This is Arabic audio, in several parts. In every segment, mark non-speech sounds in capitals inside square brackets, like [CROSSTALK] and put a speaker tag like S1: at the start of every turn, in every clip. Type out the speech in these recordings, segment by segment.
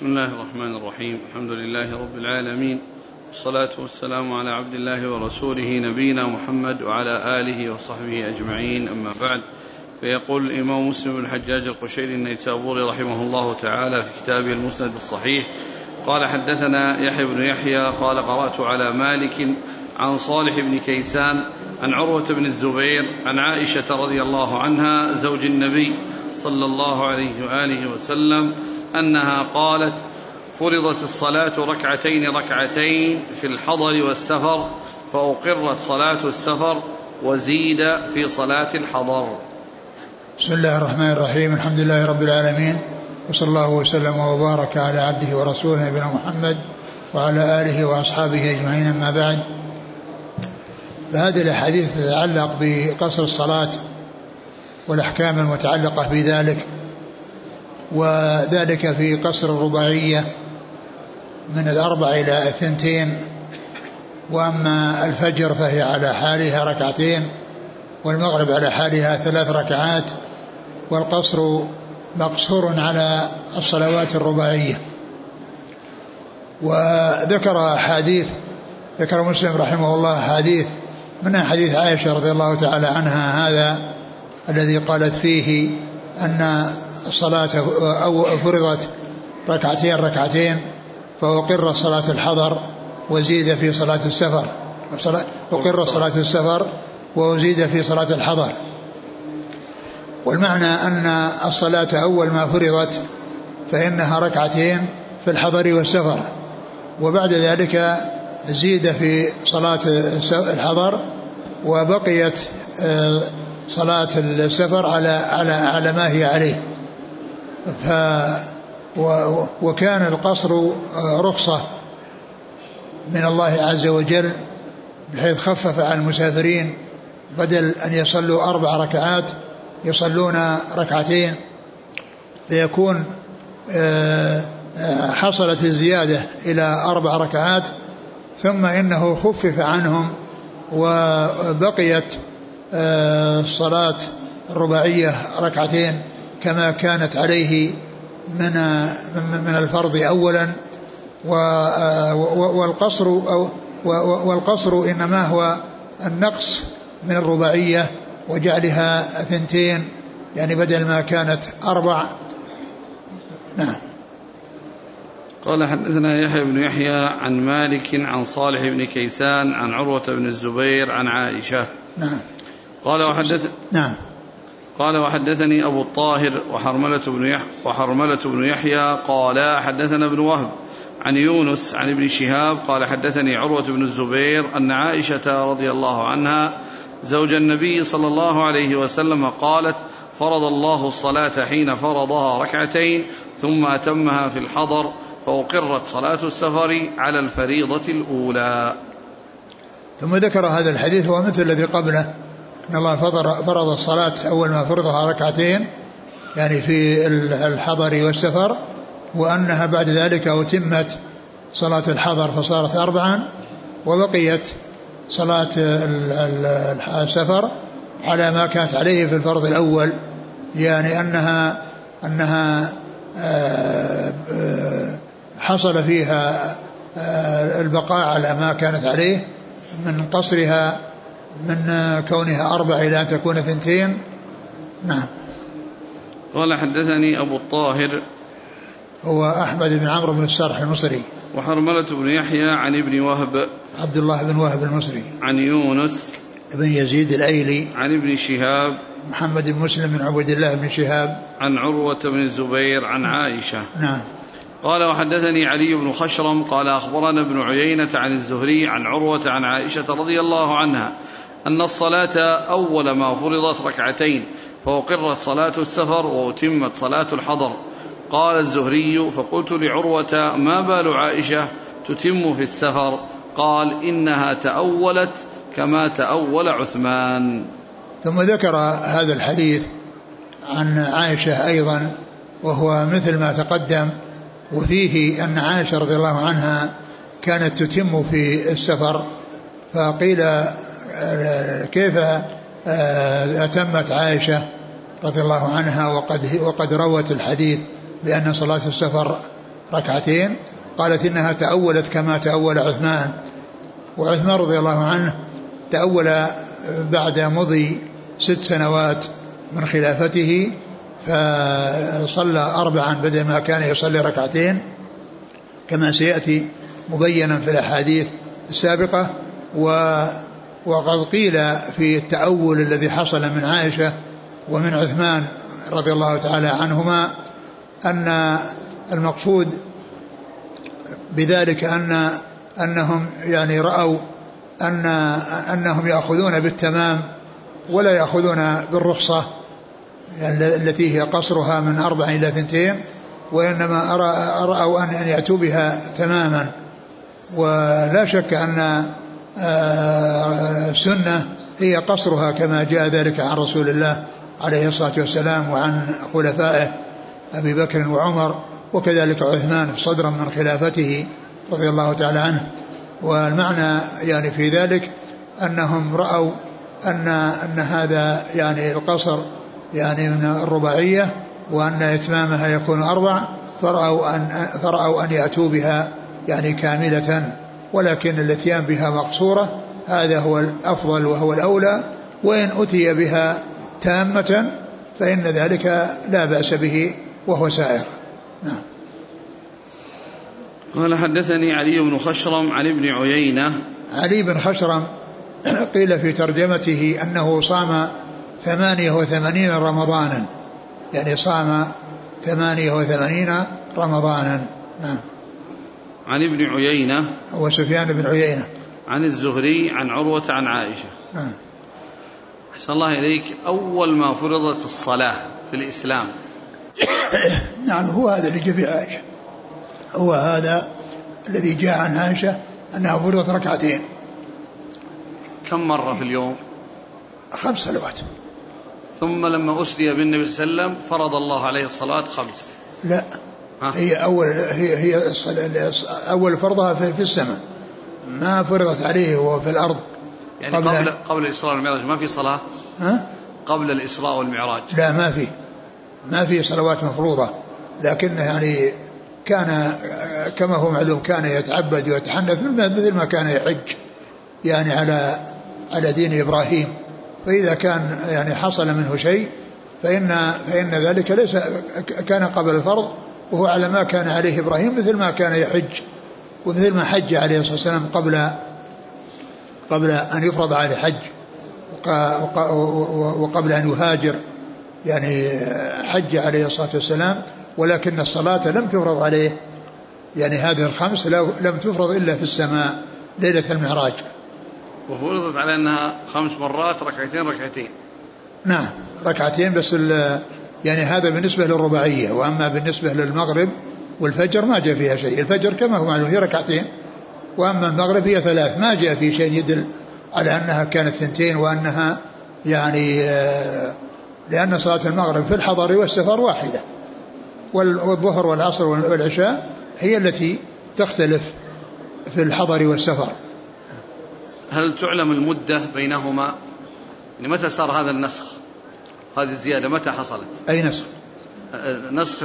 S1: بسم الله الرحمن الرحيم. الحمد لله رب العالمين. والصلاة والسلام على عبد الله ورسوله نبينا محمد وعلى آله وصحبه أجمعين. أما بعد فيقول الإمام مسلم بن الحجاج القشيري النيسابوري رحمه الله تعالى في كتابه المسند الصحيح قال حدثنا يحيى بن يحيى قال قرأت على مالك عن صالح بن كيسان عن عروة بن الزبير عن عائشة رضي الله عنها زوج النبي صلى الله عليه وآله وسلم أنها قالت فرضت الصلاة ركعتين ركعتين في الحضر والسفر فأقرت صلاة السفر وزيد في صلاة الحضر.
S2: بسم الله الرحمن الرحيم الحمد لله رب العالمين وصلى الله وسلم وبارك على عبده ورسوله نبينا محمد وعلى آله وأصحابه أجمعين أما بعد. فهذه الأحاديث تتعلق بقصر الصلاة والأحكام المتعلقة بذلك. وذلك في قصر الرباعية من الأربع إلى الثنتين وأما الفجر فهي على حالها ركعتين والمغرب على حالها ثلاث ركعات والقصر مقصور على الصلوات الرباعية. وذكر أحاديث ذكر مسلم رحمه الله أحاديث منها حديث عائشة رضي الله تعالى عنها هذا الذي قالت فيه أن الصلاة أو فرضت ركعتين ركعتين فأقر صلاة الحضر وزيد في صلاة السفر. أقر صلاة السفر وأزيد في صلاة الحضر. والمعنى أن الصلاة أول ما فرضت فإنها ركعتين في الحضر والسفر. وبعد ذلك زيد في صلاة الحضر وبقيت آه، صلاة السفر على على على ما هي عليه. ف وكان القصر آه، رخصة من الله عز وجل بحيث خفف عن المسافرين بدل أن يصلوا أربع ركعات يصلون ركعتين فيكون آه، آه، حصلت الزيادة إلى أربع ركعات ثم إنه خفف عنهم وبقيت الصلاة الرباعية ركعتين. كما كانت عليه من من الفرض اولا والقصر والقصر إنما هو النقص من الرباعية وجعلها ثنتين يعني بدل ما كانت أربع. نعم.
S1: قال حدثنا يحيى بن يحيى عن مالك عن صالح بن كيسان عن عروة بن الزبير عن عائشة.
S2: نعم.
S1: قال وحدث
S2: نعم.
S1: قال وحدثني أبو الطاهر وحرملة بن يحيى وحرملة بن يحيى قال حدثنا ابن وهب عن يونس عن ابن شهاب قال حدثني عروة بن الزبير أن عائشة رضي الله عنها زوج النبي صلى الله عليه وسلم قالت فرض الله الصلاة حين فرضها ركعتين ثم أتمها في الحضر فأقرت صلاة السفر على الفريضة الأولى.
S2: ثم ذكر هذا الحديث ومثل الذي قبله. أن الله فرض الصلاة أول ما فرضها ركعتين يعني في الحضر والسفر وأنها بعد ذلك أتمت صلاة الحضر فصارت أربعا وبقيت صلاة السفر على ما كانت عليه في الفرض الأول يعني أنها أنها آه، آه، حصل فيها آه، البقاء على ما كانت عليه من قصرها من كونها أربع إلى أن تكون ثنتين نعم.
S1: قال حدثني أبو الطاهر
S2: هو أحمد بن عمرو بن السرح المصري.
S1: وحرملة بن يحيى عن ابن وهب.
S2: عبد الله بن وهب المصري.
S1: عن يونس.
S2: بن يزيد الأيلي.
S1: عن ابن شهاب.
S2: محمد بن مسلم بن عبد الله بن شهاب.
S1: عن عروة بن الزبير عن عائشة.
S2: نعم.
S1: قال وحدثني علي بن خشرم قال أخبرنا ابن عيينة عن الزهري عن عروة عن عائشة رضي الله عنها أن الصلاة أول ما فرضت ركعتين فأقرت صلاة السفر وأتمت صلاة الحضر. قال الزهري فقلت لعروة ما بال عائشة تتم في السفر؟ قال إنها تأولت كما تأول عثمان.
S2: ثم ذكر هذا الحديث عن عائشة أيضا وهو مثل ما تقدم وفيه أن عائشة رضي الله عنها كانت تتم في السفر فقيل كيف آه، أتمت عائشة رضي الله عنها وقد وقد روت الحديث بأن صلاة السفر ركعتين قالت إنها تأولت كما تأول عثمان. وعثمان رضي الله عنه تأول بعد مضي ست سنوات من خلافته فصلى أربعا بدل ما كان يصلي ركعتين. كما سيأتي مبينا في الأحاديث السابقة و وقد قيل في التأول الذي حصل من عائشة ومن عثمان رضي الله تعالى عنهما أن المقصود بذلك أن أنهم يعني رأوا أن أنهم يأخذون بالتمام ولا يأخذون بالرخصة التي هي قصرها من أربع إلى ثنتين وإنما رأوا أن يأتوا بها تماما. ولا شك أن سنة هي قصرها كما جاء ذلك عن رسول الله عليه الصلاة والسلام وعن خلفائه أبي بكر وعمر وكذلك عثمان صدرا من خلافته رضي الله تعالى عنه. والمعنى يعني في ذلك أنهم رأوا أن أن هذا يعني القصر يعني من الرباعية وأن إتمامها يكون أربع فرأوا أن فرأوا أن يأتوا بها يعني كاملة. ولكن الاتيان بها مقصورة هذا هو الأفضل وهو الأولى وإن أتي بها تامة فإن ذلك لا بأس به وهو سائر نعم.
S1: قال حدثني علي بن خشرم عن ابن عيينة.
S2: علي بن خشرم [CLEARS THROAT] قيل في ترجمته أنه صام ثمانية وثمانين رمضانا يعني صام ثمانية وثمانين رمضانا. نعم.
S1: عن ابن عيينة
S2: هو سفيان بن عيينة.
S1: عن الزهري عن عروة عن عائشة.
S2: نعم.
S1: أحسن الله إليك. أول ما فرضت الصلاة في الإسلام. [COUGHS]
S2: نعم هو هذا اللي جاء في عائشة. هو هذا الذي جاء عن عائشة أنها فرضت ركعتين.
S1: كم مرة في اليوم؟
S2: خمس صلوات.
S1: ثم لما أسري بالنبي صلى الله عليه وسلم فرض الله عليه الصلاة خمس.
S2: لا؟ هي أول هي هي أول فرضها في, في السماء. ما فرضت عليه وهو في الأرض
S1: يعني قبل قبل, قبل الإسراء والمعراج ما في صلاة؟
S2: ها؟
S1: قبل الإسراء والمعراج.
S2: لا ما في. ما في صلوات مفروضة. لكنه يعني كان كما هو معلوم كان يتعبد ويتحنث مثل ما كان يحج يعني على على دين إبراهيم. فإذا كان يعني حصل منه شيء فإن فإن ذلك ليس كان قبل الفرض وهو على ما كان عليه إبراهيم مثل ما كان يحج ومثل ما حج عليه الصلاة والسلام قبل قبل أن يفرض عليه حج وقبل أن يهاجر يعني حج عليه الصلاة والسلام ولكن الصلاة لم تفرض عليه. يعني هذه الخمس لم تفرض إلا في السماء ليلة المعراج.
S1: وفرضت على أنها خمس مرات ركعتين ركعتين.
S2: نعم ركعتين بس يعني هذا بالنسبة للرباعية وأما بالنسبة للمغرب والفجر ما جاء فيها شيء. الفجر كما هو معلوم هي ركعتين. وأما المغرب هي ثلاث ما جاء في شيء يدل على أنها كانت ثنتين وأنها يعني آه، لأن صلاة المغرب في الحضر والسفر واحدة. والظهر والعصر والعشاء هي التي تختلف في الحضر والسفر.
S1: هل تعلم المدة بينهما؟ يعني متى صار هذا النسخ؟ هذه الزيادة متى حصلت؟
S2: أي نسخ؟
S1: نسخ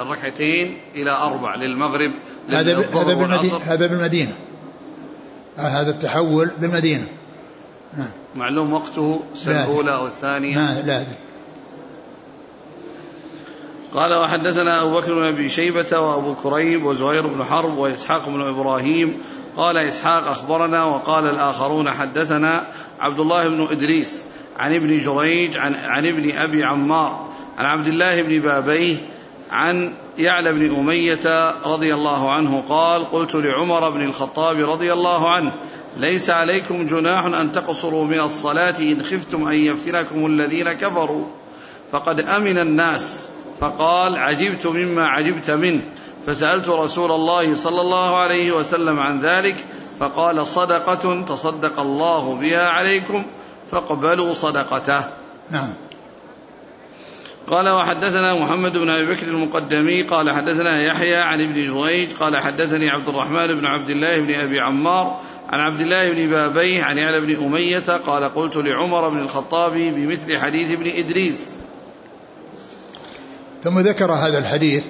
S1: الركعتين إلى أربع للمغرب
S2: هذا هذا بالمدينة هذا بالمدينة. هذا التحول بالمدينة.
S1: نعم معلوم وقته السنة الأولى أو الثانية؟
S2: لا لا
S1: قال وحدثنا أبو بكر بن أبي شيبة وأبو كريب وزهير بن حرب وإسحاق بن إبراهيم. قال إسحاق أخبرنا وقال الآخرون حدثنا عبد الله بن إدريس عن ابن جريج عن, عن ابن أبي عمار عن عبد الله بن بابيه عن يعلى بن أمية رضي الله عنه قال قلت لعمر بن الخطاب رضي الله عنه ليس عليكم جناح أن تقصروا من الصلاة إن خفتم أن يفتنكم الذين كفروا. فقد أمن الناس فقال عجبت مما عجبت منه. فسألت رسول الله صلى الله عليه وسلم عن ذلك فقال صدقة تصدق الله بها عليكم. فاقبلوا صدقته.
S2: نعم.
S1: قال وحدثنا محمد بن أبي بكر المقدمي قال حدثنا يحيى عن ابن جريج قال حدثني عبد الرحمن بن عبد الله بن أبي عمار عن عبد الله بن بابيه عن يعلى بن أمية قال قلت لعمر بن الخطاب بمثل حديث ابن إدريس.
S2: ثم ذكر هذا الحديث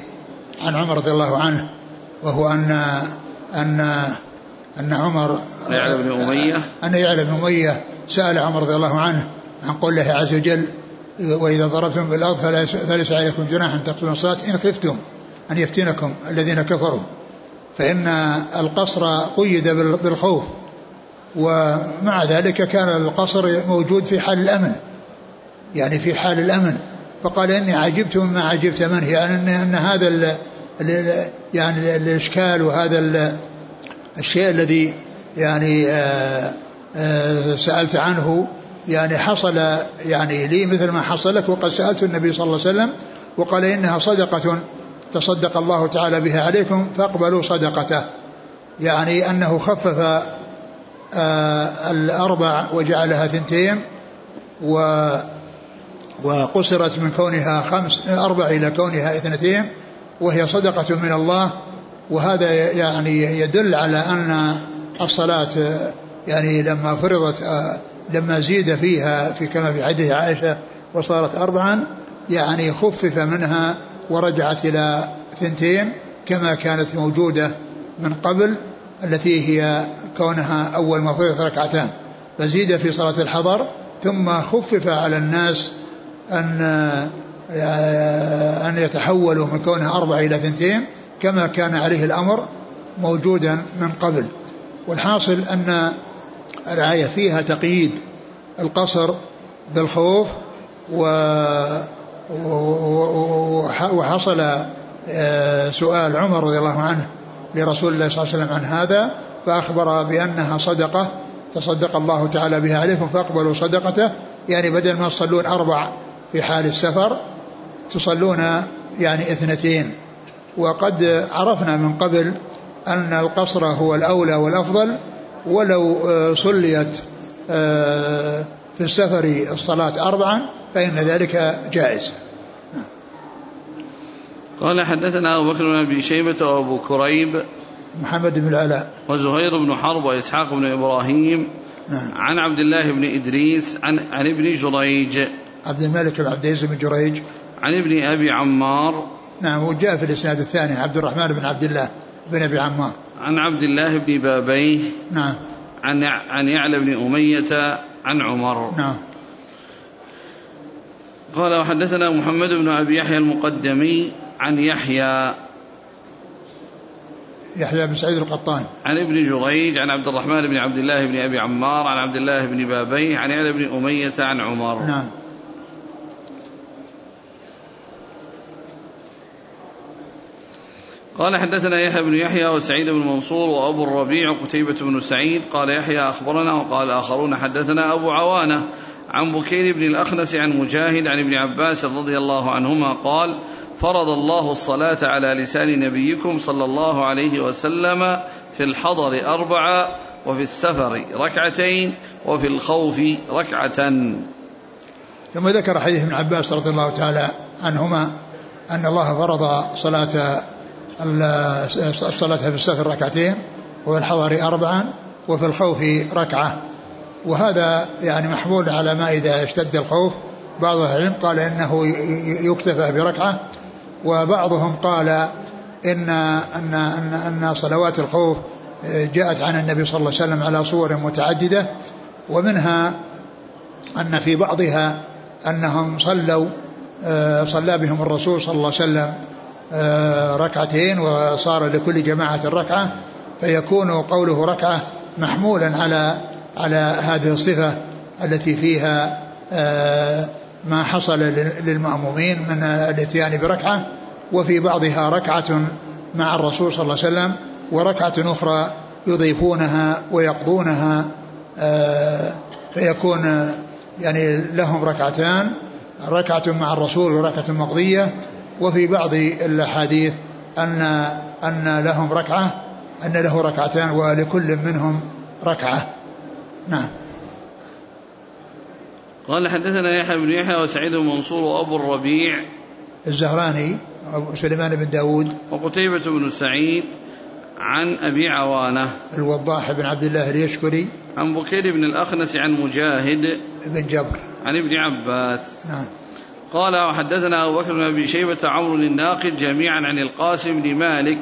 S2: عن عمر رضي الله عنه وهو أن أن أن عمر
S1: يعلى بن أمية.
S2: أن يعلى بن أمية سأل عمر رضي الله عنه عن قول الله عز وجل وإذا ضربتم بالأرض فليس عليكم جناح أن تقتلوا الصلاة. إن خفتم أن يفتنكم الذين كفروا. فإن القصر قيد بالخوف ومع ذلك كان القصر موجود في حال الأمن. يعني في حال الأمن. فقال إني عجبت مما عجبت منه يعني أن, هذا ال يعني الإشكال وهذا الشيء الذي يعني آآ سألت عنه يعني حصل يعني لي مثل ما حصل لك وقد سألت النبي صلى الله عليه وسلم وقال إنها صدقة تصدق الله تعالى بها عليكم فاقبلوا صدقته. يعني أنه خفف الأربع وجعلها ثنتين و وقصرت من كونها خمس أربع إلى كونها اثنتين وهي صدقة من الله. وهذا يعني يدل على أن الصلاة يعني لما فرضت لما زيد فيها في كما في حديث عائشة وصارت أربعا يعني خفف منها ورجعت إلى ثنتين كما كانت موجودة من قبل التي هي كونها أول ما فرضت ركعتان. فزيد في صلاة الحضر ثم خفف على الناس أن أن يتحولوا من كونها أربعة إلى ثنتين كما كان عليه الأمر موجودا من قبل. والحاصل أن الآية فيها تقييد القصر بالخوف وحصل سؤال عمر رضي الله عنه لرسول الله صلى الله عليه وسلم عن هذا فأخبر بأنها صدقة تصدق الله تعالى بها عليكم فاقبلوا صدقته. يعني بدل ما تصلون أربع في حال السفر تصلون يعني اثنتين. وقد عرفنا من قبل أن القصر هو الأولى والأفضل ولو صليت في السفر الصلاة أربعا فإن ذلك جائز.
S1: قال حدثنا أبو بكر بن أبي شيبة وأبو كريب
S2: محمد بن العلاء.
S1: وزهير بن حرب وإسحاق بن إبراهيم
S2: نعم.
S1: عن عبد الله بن إدريس عن, عن ابن جريج.
S2: عبد الملك بن عبد العزيز بن جريج.
S1: عن ابن أبي عمار.
S2: نعم وجاء في الإسناد الثاني عبد الرحمن بن عبد الله بن أبي عمار.
S1: عن عبد الله بن بابيه
S2: نعم.
S1: عن عن يعلى بن أمية عن عمر.
S2: نعم.
S1: قال وحدثنا محمد بن أبي يحيى المقدمي عن يحيى.
S2: يحيى بن سعيد القطان.
S1: عن ابن جريج عن عبد الرحمن بن عبد الله بن أبي عمار عن عبد الله بن بابيه عن يعلى بن أمية عن عمر.
S2: نعم.
S1: قال حدثنا يحيى بن يحيى وسعيد بن منصور وأبو الربيع وقتيبة بن سعيد. قال يحيى أخبرنا وقال آخرون حدثنا أبو عوانة عن بكير بن الأخنس عن مجاهد عن ابن عباس رضي الله عنهما قال فرض الله الصلاة على لسان نبيكم صلى الله عليه وسلم في الحضر أربعة وفي السفر ركعتين وفي الخوف ركعة.
S2: ثم ذكر حديث ابن عباس رضي الله تعالى عنهما أن الله فرض صلاة الصلاة في السفر ركعتين وفي الحضر أربعا وفي الخوف ركعة. وهذا يعني محمول على ما إذا اشتد الخوف. بعض العلم قال إنه يكتفى بركعة. وبعضهم قال إن أن أن أن صلوات الخوف جاءت عن النبي صلى الله عليه وسلم على صور متعددة. ومنها أن في بعضها أنهم صلوا صلى بهم الرسول صلى الله عليه وسلم ركعتين وصار لكل جماعة ركعة فيكون قوله ركعة محمولا على على هذه الصفة التي فيها ما حصل للمأمومين من الاتيان بركعة وفي بعضها ركعة مع الرسول صلى الله عليه وسلم وركعة أخرى يضيفونها ويقضونها فيكون يعني لهم ركعتان ركعة مع الرسول وركعة مقضية وفي بعض الأحاديث أن أن لهم ركعة أن له ركعتان ولكل منهم ركعة. نعم.
S1: قال حدثنا يحيى بن يحيى وسعيد بن منصور وأبو الربيع.
S2: الزهراني أبو سليمان بن داود.
S1: وقتيبة بن سعيد عن أبي عوانة.
S2: الوضاح بن عبد الله اليشكري.
S1: عن بكير بن الأخنس عن مجاهد.
S2: بن جبر.
S1: عن ابن عباس.
S2: نعم.
S1: قال وحدثنا أبو بكر بن أبي شيبة عمرو الناقد جميعا عن القاسم بن مالك.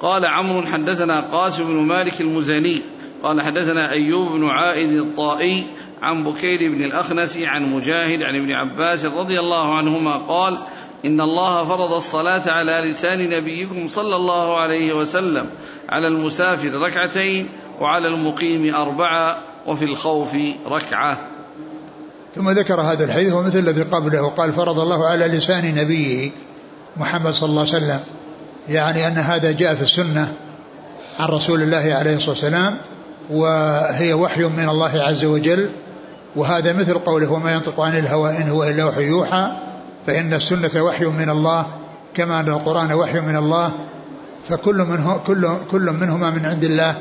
S1: قال عمرو حدثنا قاسم بن مالك المزني. قال حدثنا أيوب بن عائد الطائي عن بكير بن الأخنس عن مجاهد عن ابن عباس رضي الله عنهما قال إن الله فرض الصلاة على لسان نبيكم صلى الله عليه وسلم على المسافر ركعتين وعلى المقيم أربعة وفي الخوف ركعة.
S2: ثم ذكر هذا الحديث ومثل الذي قبله وقال فرض الله على لسان نبيه محمد صلى الله عليه وسلم. يعني أن هذا جاء في السنة عن رسول الله عليه الصلاة والسلام وهي وحي من الله عز وجل وهذا مثل قوله وما ينطق عن الهوى إن هو إلا وحي يوحى. فإن السنة وحي من الله كما أن القرآن وحي من الله فكل منه كل كل منهما من عند الله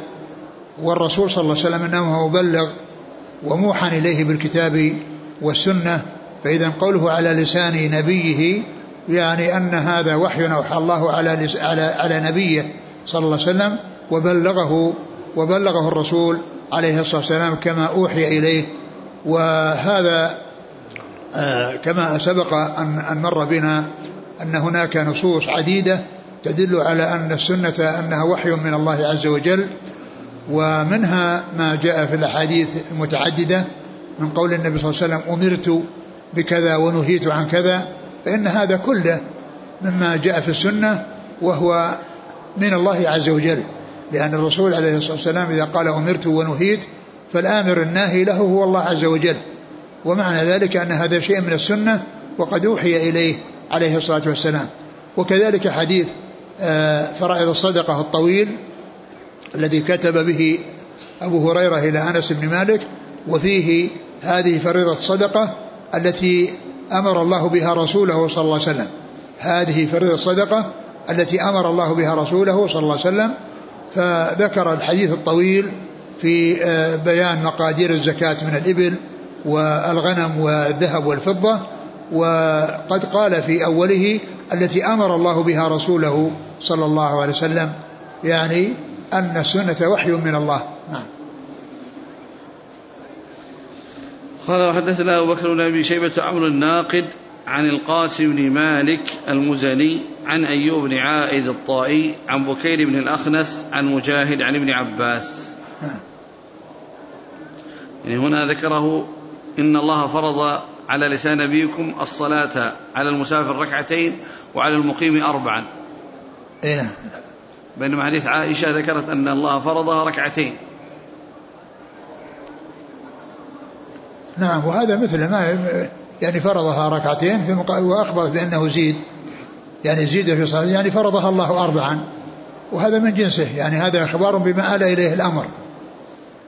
S2: والرسول صلى الله عليه وسلم انه مبلغ وموحى إليه بالكتاب والسنة فإذا قوله على لسان نبيه يعني أن هذا وحي أوحى الله على على على نبيه صلى الله عليه وسلم وبلغه وبلغه الرسول عليه الصلاة والسلام كما أوحي إليه. وهذا آه كما سبق أن أن مر بنا أن هناك نصوص عديدة تدل على أن السنة أنها وحي من الله عز وجل. ومنها ما جاء في الأحاديث المتعددة من قول النبي صلى الله عليه وسلم أمرت بكذا ونهيت عن كذا فإن هذا كله مما جاء في السنة وهو من الله عز وجل. لأن الرسول عليه الصلاة والسلام إذا قال أمرت ونهيت فالآمر الناهي له هو الله عز وجل. ومعنى ذلك أن هذا شيء من السنة وقد أوحي إليه عليه الصلاة والسلام. وكذلك حديث آه، فرائض الصدقة الطويل الذي كتب به أبو هريرة إلى أنس بن مالك وفيه هذه فريضة الصدقة التي أمر الله بها رسوله صلى الله عليه وسلم. هذه فريضة الصدقة التي أمر الله بها رسوله صلى الله عليه وسلم. فذكر الحديث الطويل في آه، بيان مقادير الزكاة من الإبل والغنم والذهب والفضة. وقد قال في أوله التي أمر الله بها رسوله صلى الله عليه وسلم يعني أن السنة وحي من الله. نعم.
S1: قال وحدثنا أبو بكر بن أبي شيبة عمرو الناقد عن القاسم بن مالك المزني عن أيوب بن عائد الطائي عن بكير بن الأخنس عن مجاهد عن ابن عباس. نعم. يعني هنا ذكره إن الله فرض على لسان نبيكم الصلاة على المسافر ركعتين وعلى المقيم أربعا.
S2: إيه نعم.
S1: بينما حديث عائشة ذكرت أن الله فرضها ركعتين.
S2: نعم وهذا مثل ما يعني فرضها ركعتين في مقا... وأخبرت بأنه زيد يعني زيد في صلاة يعني فرضها الله أربعا. وهذا من جنسه يعني هذا إخبار بما آل إليه الأمر.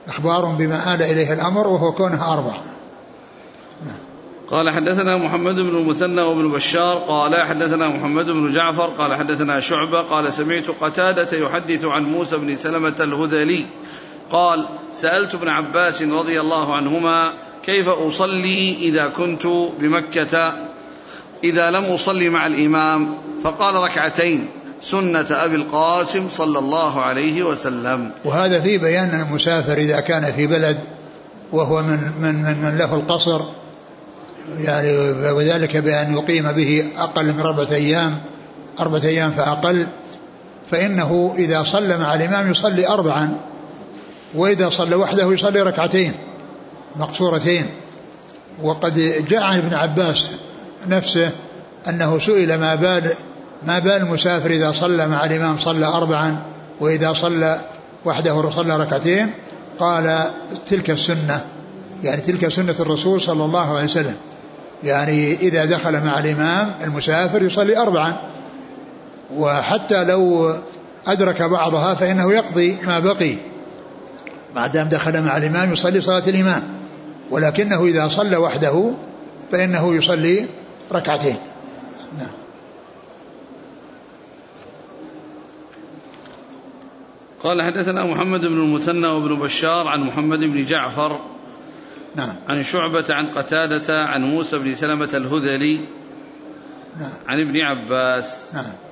S2: إخبار بما آل إليه الأمر وهو كونها أربع
S1: قال حدثنا محمد بن المثنى وابن بشار قال حدثنا محمد بن جعفر قال حدثنا شعبة قال سمعت قتادة يحدث عن موسى بن سلمة الهذلي قال سألت ابن عباس رضي الله عنهما كيف أصلي إذا كنت بمكة؟ إذا لم أصلي مع الإمام فقال ركعتين سنة أبي القاسم صلى الله عليه وسلم.
S2: وهذا في بيان المسافر إذا كان في بلد وهو من من من, من له القصر يعني وذلك بأن يقيم به أقل من أربعة أيام أربعة أيام فأقل فإنه إذا صلى مع الإمام يصلي أربعا وإذا صلى وحده يصلي ركعتين. مقصورتين. وقد جاء عن ابن عباس نفسه أنه سئل ما بال ما بال المسافر إذا صلى مع الإمام صلى أربعا وإذا صلى وحده صلى ركعتين. قال تلك السنة يعني تلك سنة الرسول صلى الله عليه وسلم. يعني إذا دخل مع الإمام المسافر يصلي أربعا. وحتى لو أدرك بعضها فإنه يقضي ما بقي. ما دام دخل مع الإمام يصلي صلاة الإمام. ولكنه إذا صلى وحده فإنه يصلي ركعتين. نعم.
S1: قال حدثنا محمد بن المثنى وابن بشار عن محمد بن جعفر
S2: نعم.
S1: عن شعبة عن قتادة عن موسى بن سلمة الهذلي
S2: نعم.
S1: عن ابن عباس.
S2: نعم.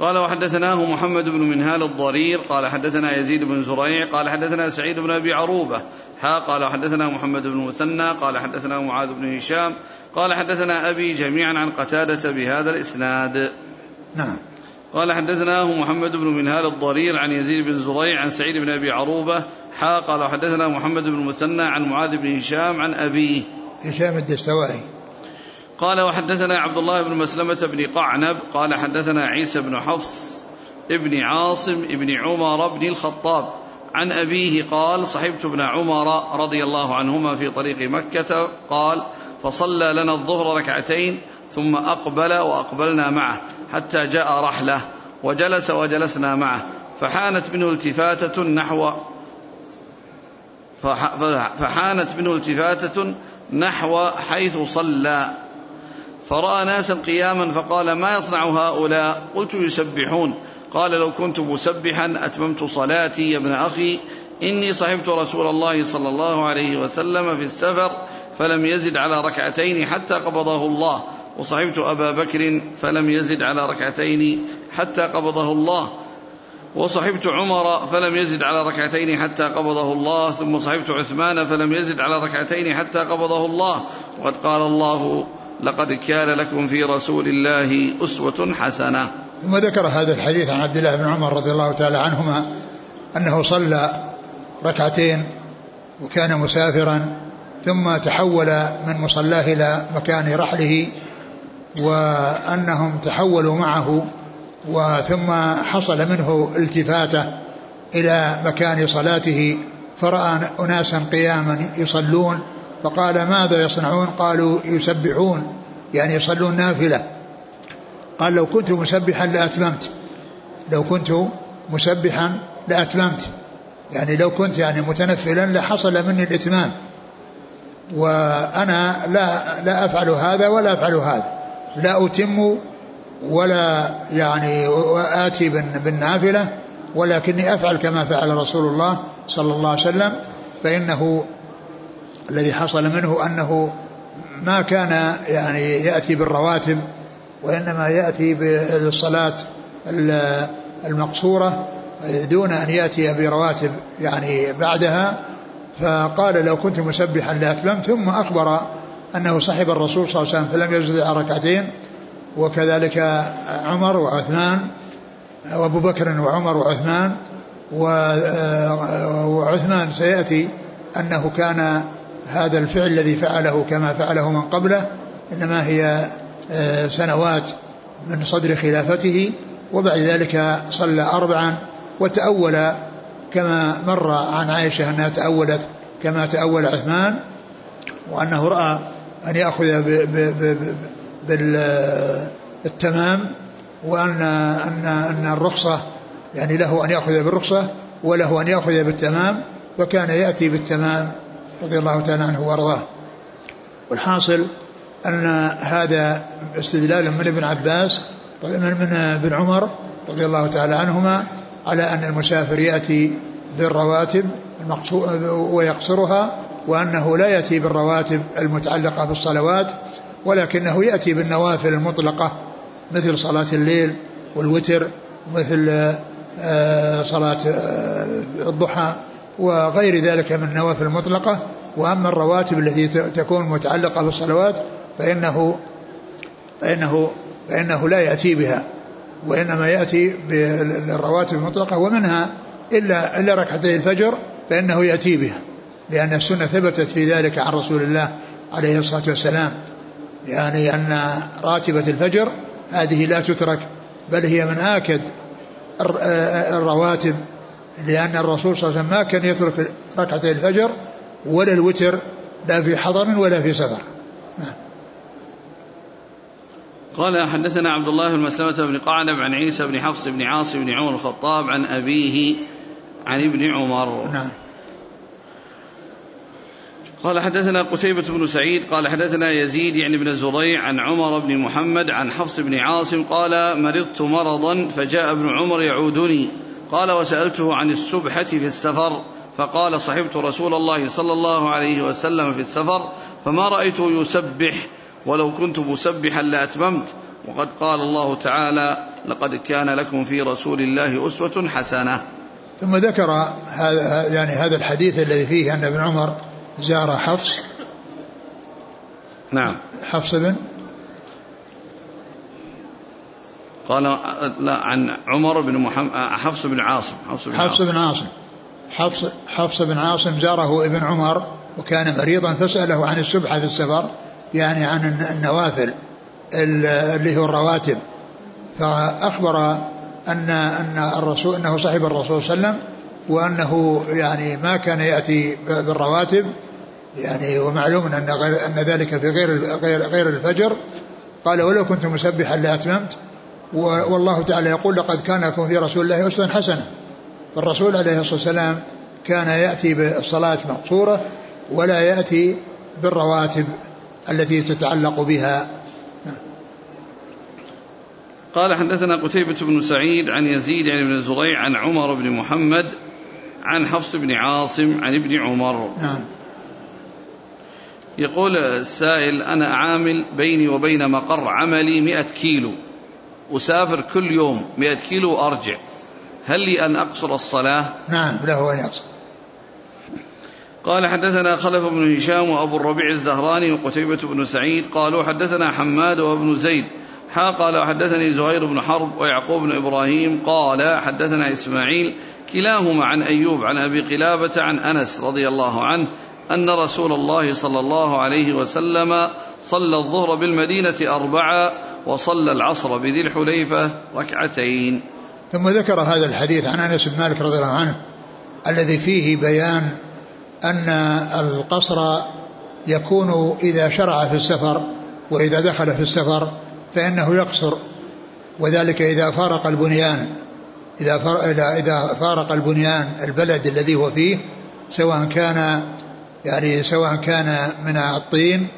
S1: قال وحدثناه محمد بن منهال الضرير قال حدثنا يزيد بن زريع قال حدثنا سعيد بن أبي عروبة ها قال حدثنا محمد بن مثنى قال حدثنا معاذ بن هشام قال حدثنا أبي جميعا عن قتادة بهذا الإسناد.
S2: نعم.
S1: قال حدثناه محمد بن منهال الضرير عن يزيد بن زريع عن سعيد بن أبي عروبة حا قال حدثنا محمد بن المثنى عن معاذ بن هشام عن أبيه.
S2: هشام الدستوائي.
S1: قال وحدثنا عبد الله بن مسلمة بن قعنب قال حدثنا عيسى بن حفص ابن عاصم ابن عمر بن الخطاب عن أبيه قال صحبت ابن عمر رضي الله عنهما في طريق مكة قال فصلى لنا الظهر ركعتين ثم أقبل وأقبلنا معه حتى جاء رحلة وجلس وجلسنا معه فحانت منه التفاتة نحو فحانت منه التفاتة نحو حيث صلى فرأى ناسا قياما فقال ما يصنع هؤلاء؟ قلت يسبحون. قال لو كنت مسبحا أتممت صلاتي يا ابن أخي. إني صحبت رسول الله صلى الله عليه وسلم في السفر فلم يزد على ركعتين حتى قبضه الله. وصحبت أبا بكر فلم يزد على ركعتين حتى قبضه الله. وصحبت عمر فلم يزد على ركعتين حتى قبضه الله. ثم صحبت عثمان فلم يزد على ركعتين حتى قبضه الله. وقد قال الله لقد كان لكم في رسول الله أسوة حسنة.
S2: ثم ذكر هذا الحديث عن عبد الله بن عمر رضي الله تعالى عنهما أنه صلى ركعتين وكان مسافرا ثم تحول من مصلاه إلى مكان رحله وأنهم تحولوا معه وثم حصل منه التفاتة إلى مكان صلاته فرأى أناسا قياما يصلون فقال ماذا يصنعون؟ قالوا يسبحون يعني يصلون نافلة. قال لو كنت مسبحا لأتممت. لو كنت مسبحا لأتممت. يعني لو كنت يعني متنفلا لحصل مني الإتمام. وأنا لا لا أفعل هذا ولا أفعل هذا. لا أتم ولا يعني آتي بالنافلة ولكني أفعل كما فعل رسول الله صلى الله عليه وسلم فإنه الذي حصل منه أنه ما كان يعني يأتي بالرواتب وإنما يأتي بالصلاة المقصورة دون أن يأتي برواتب يعني بعدها. فقال لو كنت مسبحا لأتممت ثم أخبر أنه صحب الرسول صلى الله عليه وسلم فلم يزد على ركعتين. وكذلك عمر وعثمان وأبو بكر وعمر وعثمان وعثمان سيأتي أنه كان هذا الفعل الذي فعله كما فعله من قبله إنما هي آه، سنوات من صدر خلافته وبعد ذلك صلى اربعا وتأول كما مر عن عائشة أنها تأولت كما تأول عثمان وأنه رأى أن يأخذ بالتمام وأن أن أن الرخصة يعني له أن يأخذ بالرخصة وله أن يأخذ بالتمام فكان يأتي بالتمام رضي الله تعالى عنه وأرضاه. والحاصل أن هذا استدلال من ابن عباس من ابن عمر رضي الله تعالى عنهما على أن المسافر يأتي بالرواتب ويقصرها وأنه لا يأتي بالرواتب المتعلقة بالصلوات ولكنه يأتي بالنوافل المطلقة مثل صلاة الليل والوتر مثل آه، صلاة آه، الضحى وغير ذلك من النوافل المطلقة. وأما الرواتب التي تكون متعلقة بالصلوات فإنه فإنه فإنه لا يأتي بها وإنما يأتي بالرواتب المطلقة ومنها إلا إلا ركعتي الفجر فإنه يأتي بها لأن السنة ثبتت في ذلك عن رسول الله عليه الصلاة والسلام يعني أن راتبة الفجر هذه لا تترك بل هي من آكد الرواتب لأن الرسول صلى الله عليه وسلم ما كان يترك ركعتي الفجر ولا الوتر لا في حضر ولا في سفر.
S1: قال حدثنا عبد الله بن مسلمة بن قعنب عن عيسى بن حفص بن عاصم بن عمر الخطاب عن أبيه عن ابن عمر.
S2: نعم.
S1: قال حدثنا قتيبة بن سعيد قال حدثنا يزيد يعني بن زريع عن عمر بن محمد عن حفص بن عاصم قال مرضت مرضا فجاء ابن عمر يعودني. قال وسألته عن السبحة في السفر فقال صحبت رسول الله صلى الله عليه وسلم في السفر فما رأيته يسبح ولو كنت مسبحا لأتممت وقد قال الله تعالى لقد كان لكم في رسول الله أسوة حسنة.
S2: ثم ذكر هذا يعني هذا الحديث الذي فيه أن ابن عمر زار حفص.
S1: نعم.
S2: حفص بن
S1: قال لا عن عمر بن محمد حفص بن عاصم
S2: حفص بن حفص بن عاصم. حفص حفص بن عاصم زاره ابن عمر وكان مريضا فسأله عن السبحة في السفر يعني عن النوافل اللي هو الرواتب. فأخبر أن أن الرسول أنه صاحب الرسول صلى الله عليه وسلم وأنه يعني ما كان يأتي بالرواتب. يعني ومعلوم أن أن ذلك في غير غير غير الفجر. قال ولو كنت مسبحا لأتممت والله تعالى يقول لقد كان لكم في رسول الله أسوة حسنة. فالرسول عليه الصلاة والسلام كان يأتي بالصلاة مقصورة ولا يأتي بالرواتب التي تتعلق بها.
S1: قال حدثنا قتيبة بن سعيد عن يزيد عن ابن زريع عن عمر بن محمد عن حفص بن عاصم عن ابن عمر. نعم. يقول السائل أنا عامل بيني وبين مقر عملي مئة كيلو. أسافر كل يوم مئة كيلو وأرجع. هل لي أن أقصر الصلاة؟
S2: نعم له أن يقصر.
S1: قال حدثنا خلف بن هشام وأبو الربيع الزهراني وقتيبة بن سعيد قالوا حدثنا حماد وابن زيد. حا قال وحدثني زهير بن حرب ويعقوب بن إبراهيم قال حدثنا إسماعيل كلاهما عن أيوب عن أبي قلابة عن أنس رضي الله عنه أن رسول الله صلى الله عليه وسلم صلى الظهر بالمدينة أربعة وصلى العصر بذي الحليفة ركعتين.
S2: ثم ذكر هذا الحديث عن أنس بن مالك رضي الله عنه الذي فيه بيان أن القصر يكون إذا شرع في السفر وإذا دخل في السفر فإنه يقصر وذلك إذا فارق البنيان إذا إذا فارق البنيان البلد الذي هو فيه سواء كان يعني سواء كان من الطين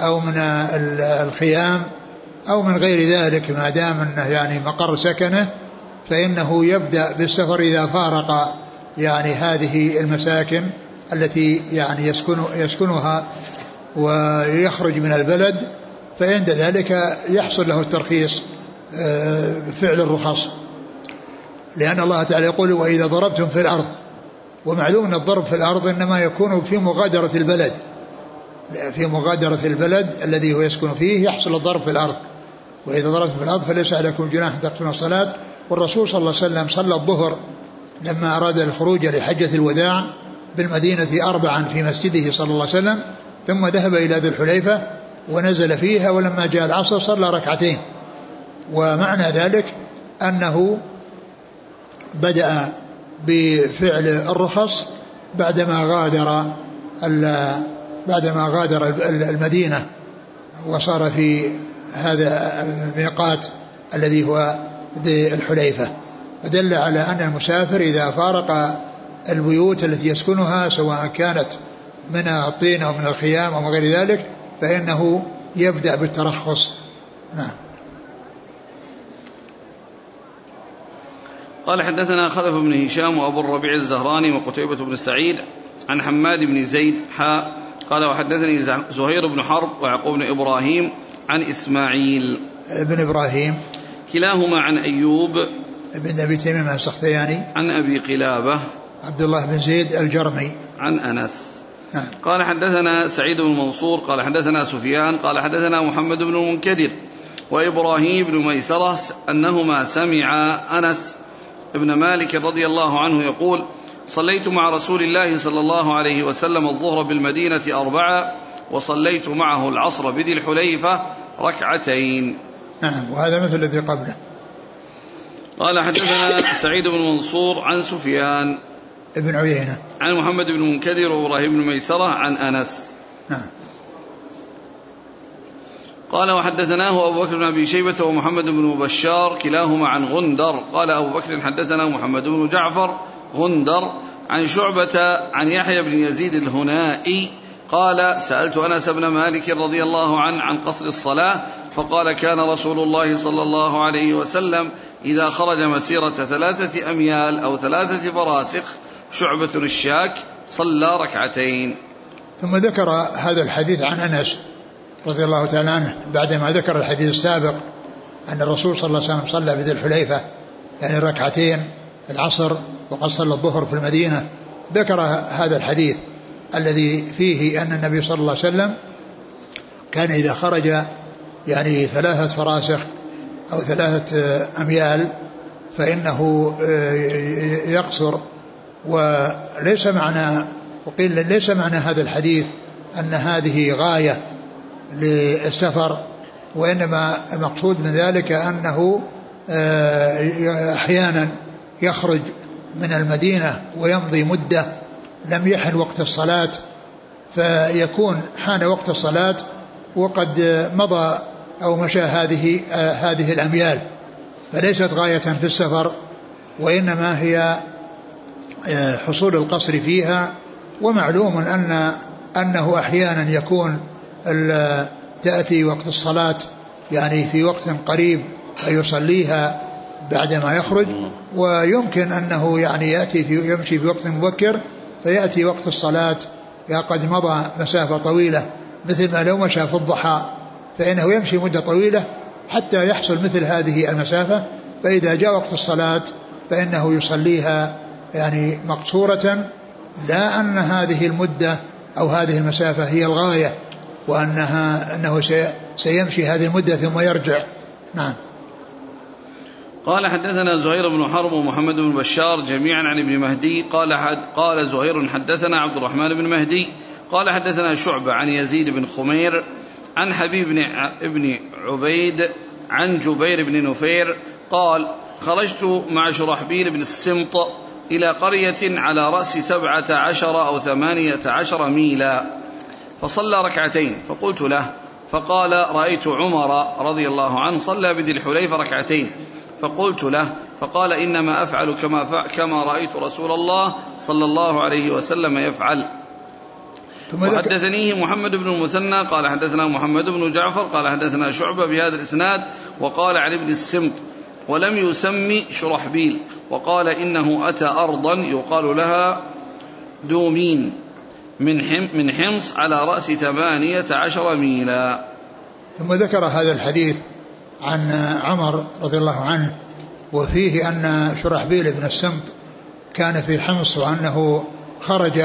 S2: أو من الخيام أو من غير ذلك ما دام أنه يعني مقر سكنه فإنه يبدأ بالسفر إذا فارق يعني هذه المساكن التي يعني يسكن يسكنها ويخرج من البلد فعند ذلك يحصل له الترخيص آه، فعل الرخص. لأن الله تعالى يقول وإذا ضربتم في الأرض ومعلوم أن الضرب في الأرض إنما يكون في مغادرة البلد. في مغادرة البلد الذي هو يسكن فيه يحصل الضرب في الأرض. وإذا ضربتم في الأرض فليس عليكم جناح تقتلون الصلاة. والرسول صلى الله عليه وسلم صلى الظهر لما أراد الخروج لحجة الوداع بالمدينة أربعا في مسجده صلى الله عليه وسلم ثم ذهب إلى ذي الحليفة ونزل فيها ولما جاء العصر صلى ركعتين. ومعنى ذلك أنه بدأ بفعل الرخص بعدما غادر بعدما غادر المدينة وصار في هذا الميقات الذي هو ذي الحليفة فدل على أن المسافر إذا فارق البيوت التي يسكنها سواء كانت من الطين أو من الخيام أو غير ذلك فإنه يبدأ بالترخص. نعم.
S1: قال حدثنا خلف بن هشام وأبو الربيع الزهراني وقتيبة بن سعيد عن حماد بن زيد حاء قال وحدثني زهير بن حرب ويعقوب بن إبراهيم عن إسماعيل.
S2: ابن إبراهيم.
S1: كلاهما عن أيوب.
S2: ابن أبي تيمية السختياني.
S1: عن أبي قلابة.
S2: عبد الله بن زيد الجرمي.
S1: عن أنس. نعم. قال حدثنا سعيد بن منصور قال حدثنا سفيان قال حدثنا محمد بن المنكدر وإبراهيم بن ميسرة أنهما سمع أنس بن مالك رضي الله عنه يقول صليت مع رسول الله صلى الله عليه وسلم الظهر بالمدينة أربعة وصليت معه العصر بذي الحليفة ركعتين.
S2: نعم وهذا مثل الذي قبله.
S1: قال حدثنا سعيد بن منصور عن سفيان
S2: ابن عيينة.
S1: عن محمد بن منكدر وإبراهيم بن ميسرة عن أنس.
S2: نعم.
S1: قال وحدثناه أبو بكر بن أبي شيبة ومحمد بن بشار كلاهما عن غندر. قال أبو بكر حدثنا محمد بن جعفر غندر عن شعبة عن يحيى بن يزيد الهنائي قال سألت أنس بن مالك رضي الله عنه عن قصر الصلاة فقال كان رسول الله صلى الله عليه وسلم إذا خرج مسيرة ثلاثة أميال أو ثلاثة فراسخ شعبة الشاك صلى ركعتين.
S2: ثم ذكر هذا الحديث عن أنس رضي الله تعالى عنه بعدما ذكر الحديث السابق أن الرسول صلى الله عليه وسلم صلى بذي الحليفة يعني ركعتين العصر وقد صلى الظهر في المدينة ذكر هذا الحديث. الذي فيه أن النبي صلى الله عليه وسلم كان إذا خرج يعني ثلاثة فراسخ أو ثلاثة أميال فإنه يقصر. وليس معنى وقيل ليس معنى هذا الحديث أن هذه غاية للسفر وإنما المقصود من ذلك أنه أحيانا يخرج من المدينة ويمضي مدة لم يحن وقت الصلاة فيكون حان وقت الصلاة وقد مضى أو مشى هذه هذه الأميال. فليست غاية في السفر وإنما هي حصول القصر فيها ومعلوم أن أنه أحيانا يكون تأتي وقت الصلاة يعني في وقت قريب فيصليها بعدما يخرج ويمكن أنه يعني يأتي في يمشي في وقت مبكر فيأتي وقت الصلاة قد مضى مسافة طويلة مثل ما لو مشى في الضحى فإنه يمشي مدة طويلة حتى يحصل مثل هذه المسافة فإذا جاء وقت الصلاة فإنه يصليها يعني مقصورة لا أن هذه المدة أو هذه المسافة هي الغاية وأنها أنه سيمشي هذه المدة ثم يرجع. نعم.
S1: قال حدثنا زهير بن حرب ومحمد بن بشار جميعا عن ابن مهدي. قال حد قال زهير حدثنا عبد الرحمن بن مهدي. قال حدثنا شعبة عن يزيد بن خمير عن حبيب بن ابن عبيد عن جبير بن نفير. قال خرجت مع شرحبيل بن السمط إلى قرية على رأس سبعة عشر أو ثمانية عشر ميلا. فصلى ركعتين فقلت له فقال رأيت عمر رضي الله عنه صلى بذي الحليفة ركعتين. فقلت له فقال إنما أفعل كما, كما رأيت رسول الله صلى الله عليه وسلم يفعل. وحدثنيه محمد بن المثنى قال حدثنا محمد بن جعفر قال حدثنا شعبة بهذا الإسناد وقال عن ابن السمط ولم يسمي شرحبيل وقال إنه أتى أرضا يقال لها دومين من حم من حمص على رأس ثمانية عشر ميلا.
S2: ثم ذكر هذا الحديث عن عمر رضي الله عنه وفيه أن شرحبيل بن السمط كان في حمص وأنه خرج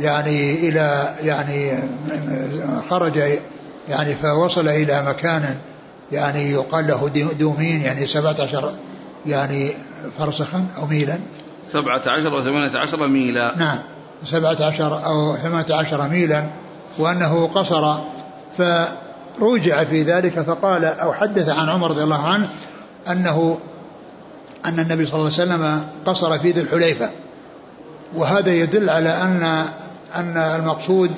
S2: يعني إلى يعني خرج يعني فوصل إلى مكان يعني يقال له دومين يعني سبعة عشر يعني فرسخا أو ميلا.
S1: سبعة عشر وثمانية عشر ميلا.
S2: نعم سبعة عشر أو ثمانية عشر ميلا وأنه قصر فرجع في ذلك فقال أو حدث عن عمر رضي الله عنه أنه أن النبي صلى الله عليه وسلم قصر في ذي الحليفة وهذا يدل على أن أن المقصود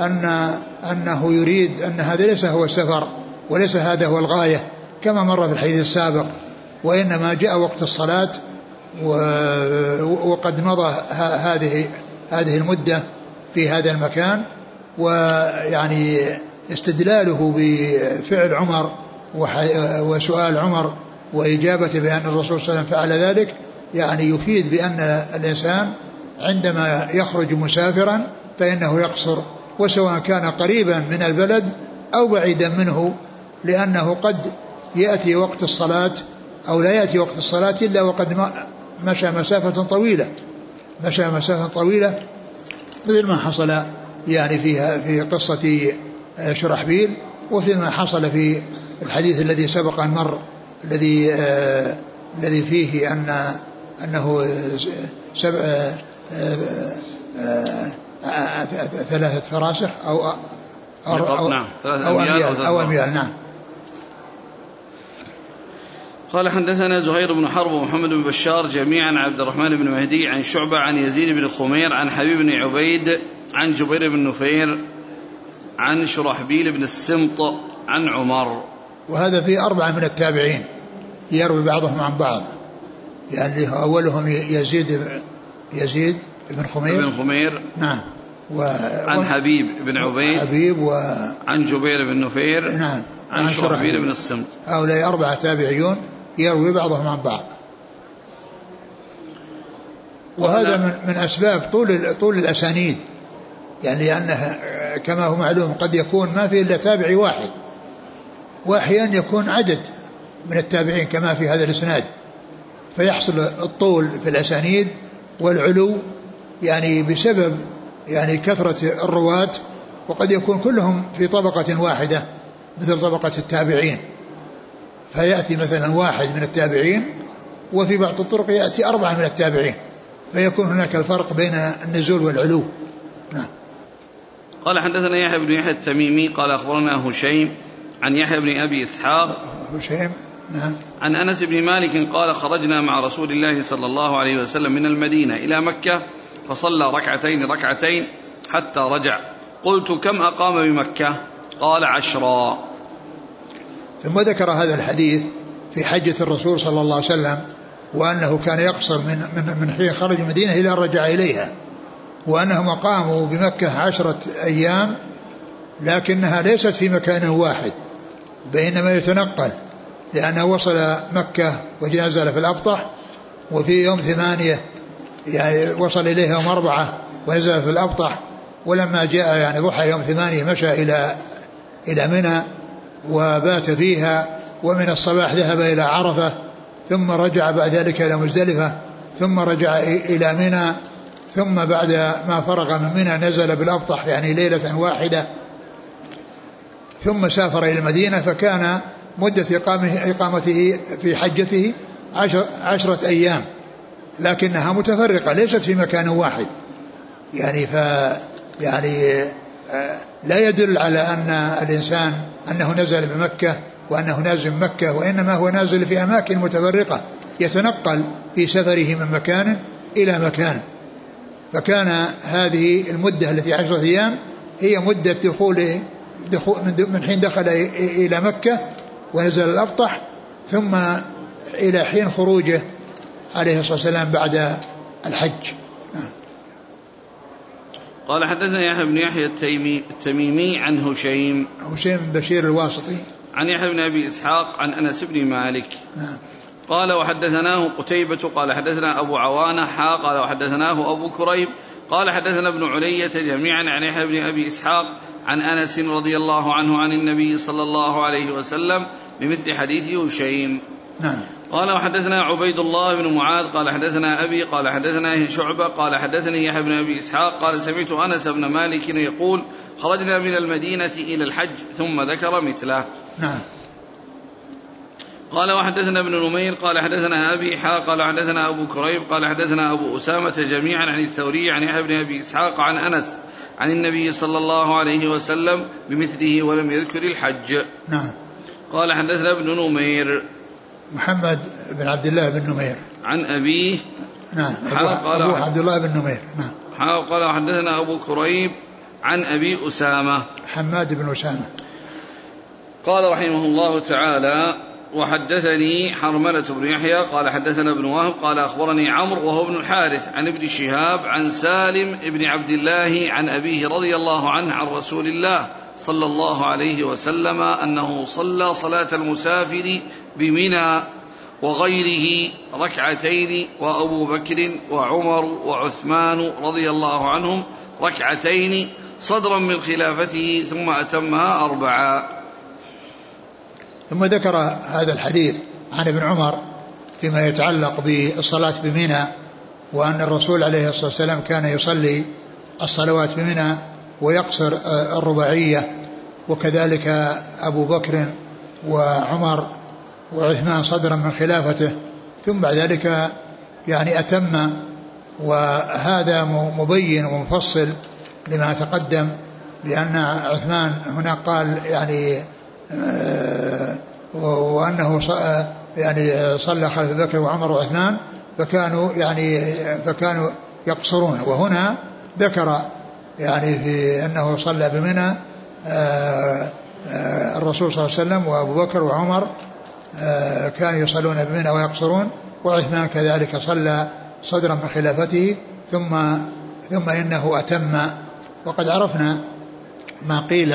S2: أن أنه يريد أن هذا ليس هو السفر وليس هذا هو الغاية كما مر في الحديث السابق وإنما جاء وقت الصلاة وقد مضى هذه هذه المدة في هذا المكان ويعني استدلاله بفعل عمر وسؤال عمر وإجابته بأن الرسول صلى الله عليه وسلم فعل ذلك يعني يفيد بأن الإنسان عندما يخرج مسافرا فإنه يقصر وسواء كان قريبا من البلد أو بعيدا منه لأنه قد يأتي وقت الصلاة أو لا يأتي وقت الصلاة إلا وقد مشى مسافة طويلة. مشى مسافة طويلة مثل ما حصل يعني فيها في قصة شرحبيل وفيما حصل في الحديث الذي سبق أن مر الذي آه الذي فيه أن أنه سبع آه آه ثلاثة فراسخ أو
S1: أو, أو, نعم أو أميال
S2: أو أميال نعم.
S1: قال حدثنا زهير بن حرب ومحمد بن بشار جميعا عن عبد الرحمن بن مهدي عن شعبة عن يزيد بن خمير عن حبيب بن عبيد عن جبير بن نفير عن شرحبيل بن السمط عن عمر.
S2: وهذا في أربعة من التابعين يروي بعضهم عن بعض. يعني أولهم يزيد يزيد بن خمير.
S1: بن خمير.
S2: نعم.
S1: و... عن حبيب بن عبيد.
S2: حبيب و
S1: عن جبير بن نفير.
S2: نعم.
S1: عن شرحبيل. بن السمت
S2: هؤلاء أربعة تابعيون يروي بعضهم عن بعض. وهذا من من أسباب طول طول الأسانيد. يعني لأنها كما هو معلوم قد يكون ما في إلا تابعي واحد. وأحيانا يكون عدد من التابعين كما في هذا الإسناد. فيحصل الطول في الأسانيد والعلو يعني بسبب يعني كثرة الرواة وقد يكون كلهم في طبقة واحدة مثل طبقة التابعين. فيأتي مثلا واحد من التابعين وفي بعض الطرق يأتي أربعة من التابعين. فيكون هناك الفرق بين النزول والعلو.
S1: قال حدثنا يحيى بن يحيى التميمي قال أخبرنا هشيم عن يحيى بن أبي إسحاق
S2: هشيم نعم.
S1: عن أنس بن مالك قال خرجنا مع رسول الله صلى الله عليه وسلم من المدينة إلى مكة فصلى ركعتين ركعتين حتى رجع. قلت كم أقام بمكة؟ قال عشرا
S2: ثم ذكر هذا الحديث في حجة الرسول صلى الله عليه وسلم وأنه كان يقصر من من من حين خرج المدينة إلى أن رجع إليها. وأنهم أقاموا بمكة عشرة أيام لكنها ليست في مكان واحد بينما يتنقل لأنه وصل مكة ونزل في الأبطح وفي يوم ثمانية يعني وصل إليه يوم أربعة ونزل في الأبطح ولما جاء يعني ضحى يوم ثمانية مشى إلى إلى منى وبات فيها ومن الصباح ذهب إلى عرفة ثم رجع بعد ذلك إلى مزدلفة ثم رجع إلى منى ثم بعد ما فرغ من منى نزل بالأبطح يعني ليلة واحدة ثم سافر إلى المدينة فكان مدة إقامه إقامته في حجته عشر عشرة أيام لكنها متفرقة ليست في مكان واحد. يعني ف يعني آه، لا يدل على أن الإنسان أنه نزل بمكة وأنه نازل مكة وإنما هو نازل في أماكن متفرقة يتنقل في سفره من مكان إلى مكان. فكان هذه المدة التي عشرة أيام هي مدة دخول, دخول من حين دخل إلى مكة ونزل الأبطح ثم إلى حين خروجه عليه الصلاة والسلام بعد الحج. نعم.
S1: قال حدثنا يحيى بن يحيى التيمي التميمي عن هشيم.
S2: هشيم بن بشير الواسطي.
S1: عن يحيى بن أبي إسحاق عن أنس بن مالك.
S2: نعم.
S1: قال وحدثناه قتيبة قال حدثنا أبو عوانة حا قال وحدثناه أبو كريب قال حدثنا ابن علية جميعا عن يحيى بن أبي إسحاق عن أنس رضي الله عنه عن النبي صلى الله عليه وسلم بمثل حديث هشيم.
S2: نعم.
S1: قال وحدثنا عبيد الله بن معاذ قال حدثنا أبي قال حدثنا شعبة قال حدثني يحيى بن أبي إسحاق قال سمعت أنس بن مالك يقول خرجنا من المدينة إلى الحج ثم ذكر مثله.
S2: نعم.
S1: قال وحدثنا ابن نمير قال حدثنا أبي حا قال حدثنا أبو كريب قال حدثنا أبو أسامة جميعا عن الثوري عن يحيى بن أبي إسحاق عن أنس عن النبي صلى الله عليه وسلم بمثله ولم يذكر الحج.
S2: نعم.
S1: قال حدثنا ابن نمير.
S2: محمد بن عبد الله بن نمير.
S1: عن أبيه
S2: نعم. قال أبو عبد الله بن نمير.
S1: نعم. قال وحدثنا أبو كريب عن أبي أسامة.
S2: حماد بن أسامة.
S1: قال رحمه الله تعالى وحدثني حرملة بن يحيى قال حدثنا ابن وهب قال أخبرني عمرو وهو ابن الحارث عن ابن شهاب عن سالم ابن عبد الله عن أبيه رضي الله عنه عن رسول الله صلى الله عليه وسلم أنه صلى صلاة المسافر بمنى وغيره ركعتين وأبو بكر وعمر وعثمان رضي الله عنهم ركعتين صدرا من خلافته ثم أتمها أربعا
S2: ثم ذكر هذا الحديث عن ابن عمر فيما يتعلق بالصلاة بمنى وأن الرسول عليه الصلاة والسلام كان يصلي الصلوات بمنى ويقصر الرباعية وكذلك أبو بكر وعمر وعثمان صدرا من خلافته ثم بعد ذلك يعني أتم وهذا مبين ومفصل لما تقدم لأن عثمان هنا قال يعني وأنه يعني صلى خلف بكر وعمر وعثمان فكانوا يعني فكانوا يقصرون. وهنا ذكر يعني في أنه صلى بمنى آه، آه، الرسول صلى الله عليه وسلم وأبو بكر وعمر كانوا يصلون بمنى ويقصرون وعثمان كذلك صلى صدرا من خلافته ثم ثم إنه أتم. وقد عرفنا ما قيل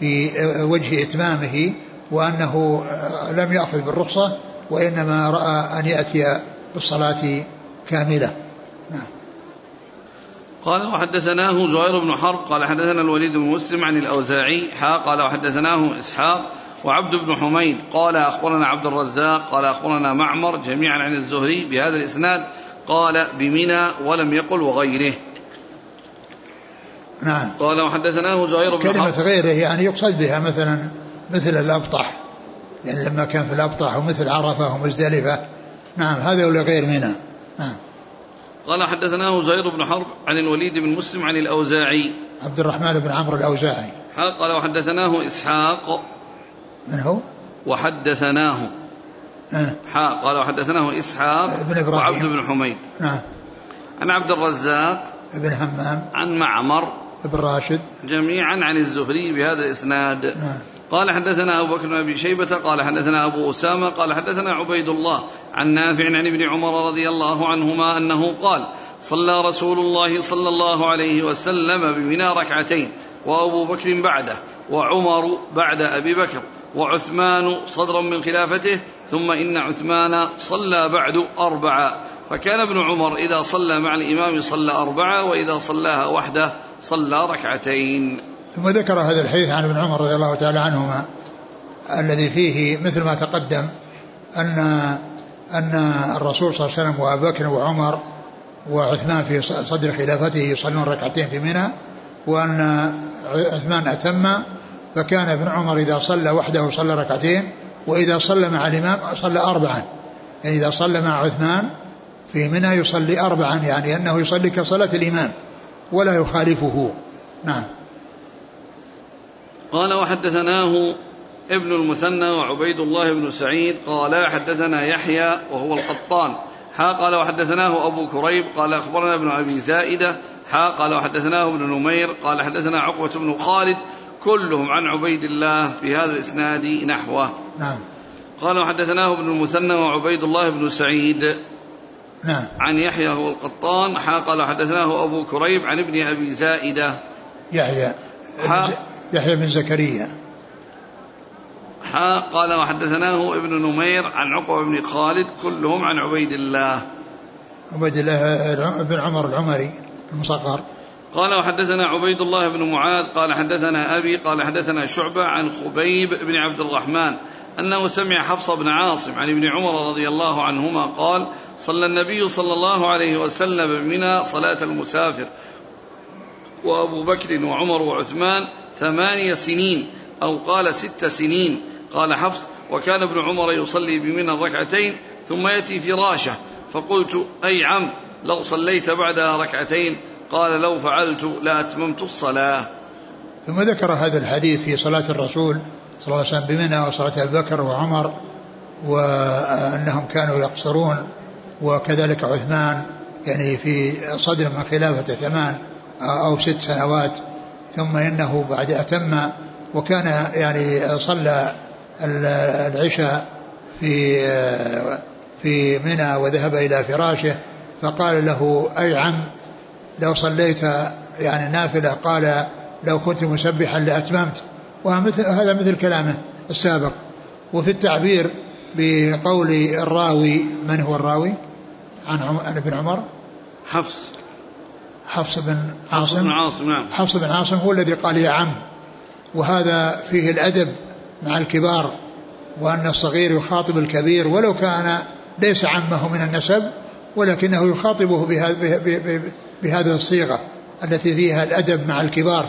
S2: في وجه إتمامه وأنه لم يأخذ بالرخصة وإنما رأى أن يأتي بالصلاة كاملة. نعم.
S1: قال وحدثناه زهير بن حرب قال حدثنا الوليد بن مسلم عن الأوزاعي حا قال وحدثناه إسحاق وعبد بن حميد قال أخبرنا عبد الرزاق قال أخبرنا معمر جميعا عن الزهري بهذا الإسناد قال بمنى ولم يقل وغيره.
S2: نعم.
S1: قال وحدثناه زهير بن
S2: كلمة غيره يعني يقصد بها مثلا مثل الأبطح. يعني لما كان في الأبطح ومثل عرفة ومزدلفة. نعم هذا ولغير منى نعم.
S1: قال حدثناه زهير بن حرب عن الوليد بن مسلم عن الأوزاعي.
S2: عبد الرحمن بن عمرو الأوزاعي.
S1: قال وحدثناه إسحاق.
S2: من هو؟
S1: وحدثناه.
S2: أه.
S1: حاء قال وحدثناه إسحاق
S2: بن إبراهيم.
S1: وعبد بن حميد.
S2: نعم.
S1: عن عبد الرزاق
S2: ابن همام
S1: عن معمر
S2: ابن راشد
S1: جميعا عن الزهري بهذا الإسناد.
S2: نعم.
S1: قال حدثنا أبو بكر بن أبي شيبة قال حدثنا أبو أسامة قال حدثنا عبيد الله عن نافع عن ابن عمر رضي الله عنهما أنه قال صلى رسول الله صلى الله عليه وسلم بمنى ركعتين وأبو بكر بعده وعمر بعد أبي بكر وعثمان صدرا من خلافته ثم إن عثمان صلى بعد أربعة. فكان ابن عمر إذا صلى مع الإمام صلى أربعة وإذا صلاها وحده صلى ركعتين.
S2: ثم ذكر هذا الحديث عن ابن عمر رضي الله تعالى عنهما الذي فيه مثل ما تقدم أن أن الرسول صلى الله عليه وسلم وأبو بكر وعمر وعثمان في صدر خلافته يصلون ركعتين في منى وأن عثمان أتم فكان ابن عمر إذا صلى وحده صلى ركعتين وإذا صلى مع الإمام صلى أربعا. يعني إذا صلى مع عثمان في منى يصلي أربعا يعني أنه يصلي كصلاة الإمام. ولا يخالفه. نعم.
S1: قال وحدثناه ابن المثنى وعبيد الله بن سعيد قال حدثنا يحيى وهو القطان. حا قال وحدثناه أبو كريب قال أخبرنا ابن أبي زائدة. حا قال وحدثناه ابن نمير قال حدثنا عقبة بن خالد. كلهم عن عبيد الله في هذا الإسناد نحوه.
S2: نعم.
S1: قال وحدثناه ابن المثنى وعبيد الله بن سعيد.
S2: نعم.
S1: عن يحيى هو القطان حا قال حدثناه أبو كريب عن ابن أبي زائدة.
S2: يحيى. يحيى بن زكريا.
S1: حا قال وحدثناه ابن نمير عن عقبة بن خالد كلهم عن عبيد الله.
S2: عبيد الله بن عمر العمري المصغر.
S1: قال وحدثنا عبيد الله بن معاذ قال حدثنا أبي قال حدثنا شعبة عن خبيب بن عبد الرحمن أنه سمع حفص بن عاصم عن ابن عمر رضي الله عنهما قال صلى النبي صلى الله عليه وسلم بمنى صلاة المسافر. وأبو بكر وعمر وعثمان ثمانية سنين أو قال ست سنين. قال حفص وكان ابن عمر يصلي بمنى الركعتين ثم يأتي فراشه. فقلت أي عم لو صليت بعدها ركعتين. قال لو فعلت لأتممت الصلاة.
S2: ثم ذكر هذا الحديث في صلاة الرسول صلى الله عليه وسلم بمنى وصلاة أبي بكر وعمر وأنهم كانوا يقصرون وكذلك عثمان يعني في صدر من خلافة ثمان أو ست سنوات ثم إنه بعد أتم وكان يعني صلى العشاء في في منى وذهب إلى فراشه فقال له أي عم لو صليت يعني نافلة قال لو كنت مسبحا لأتممت وهذا مثل كلامه السابق. وفي التعبير بقول الراوي من هو الراوي؟ عن ابن عمر؟
S1: حفص.
S2: حفص بن
S1: حفص بن
S2: عاصم؟
S1: عاصم نعم.
S2: حفص بن عاصم هو الذي قال يا عم وهذا فيه الأدب مع الكبار وأن الصغير يخاطب الكبير ولو كان ليس عمه من النسب ولكنه يخاطبه بهذه الصيغة التي فيها الأدب مع الكبار.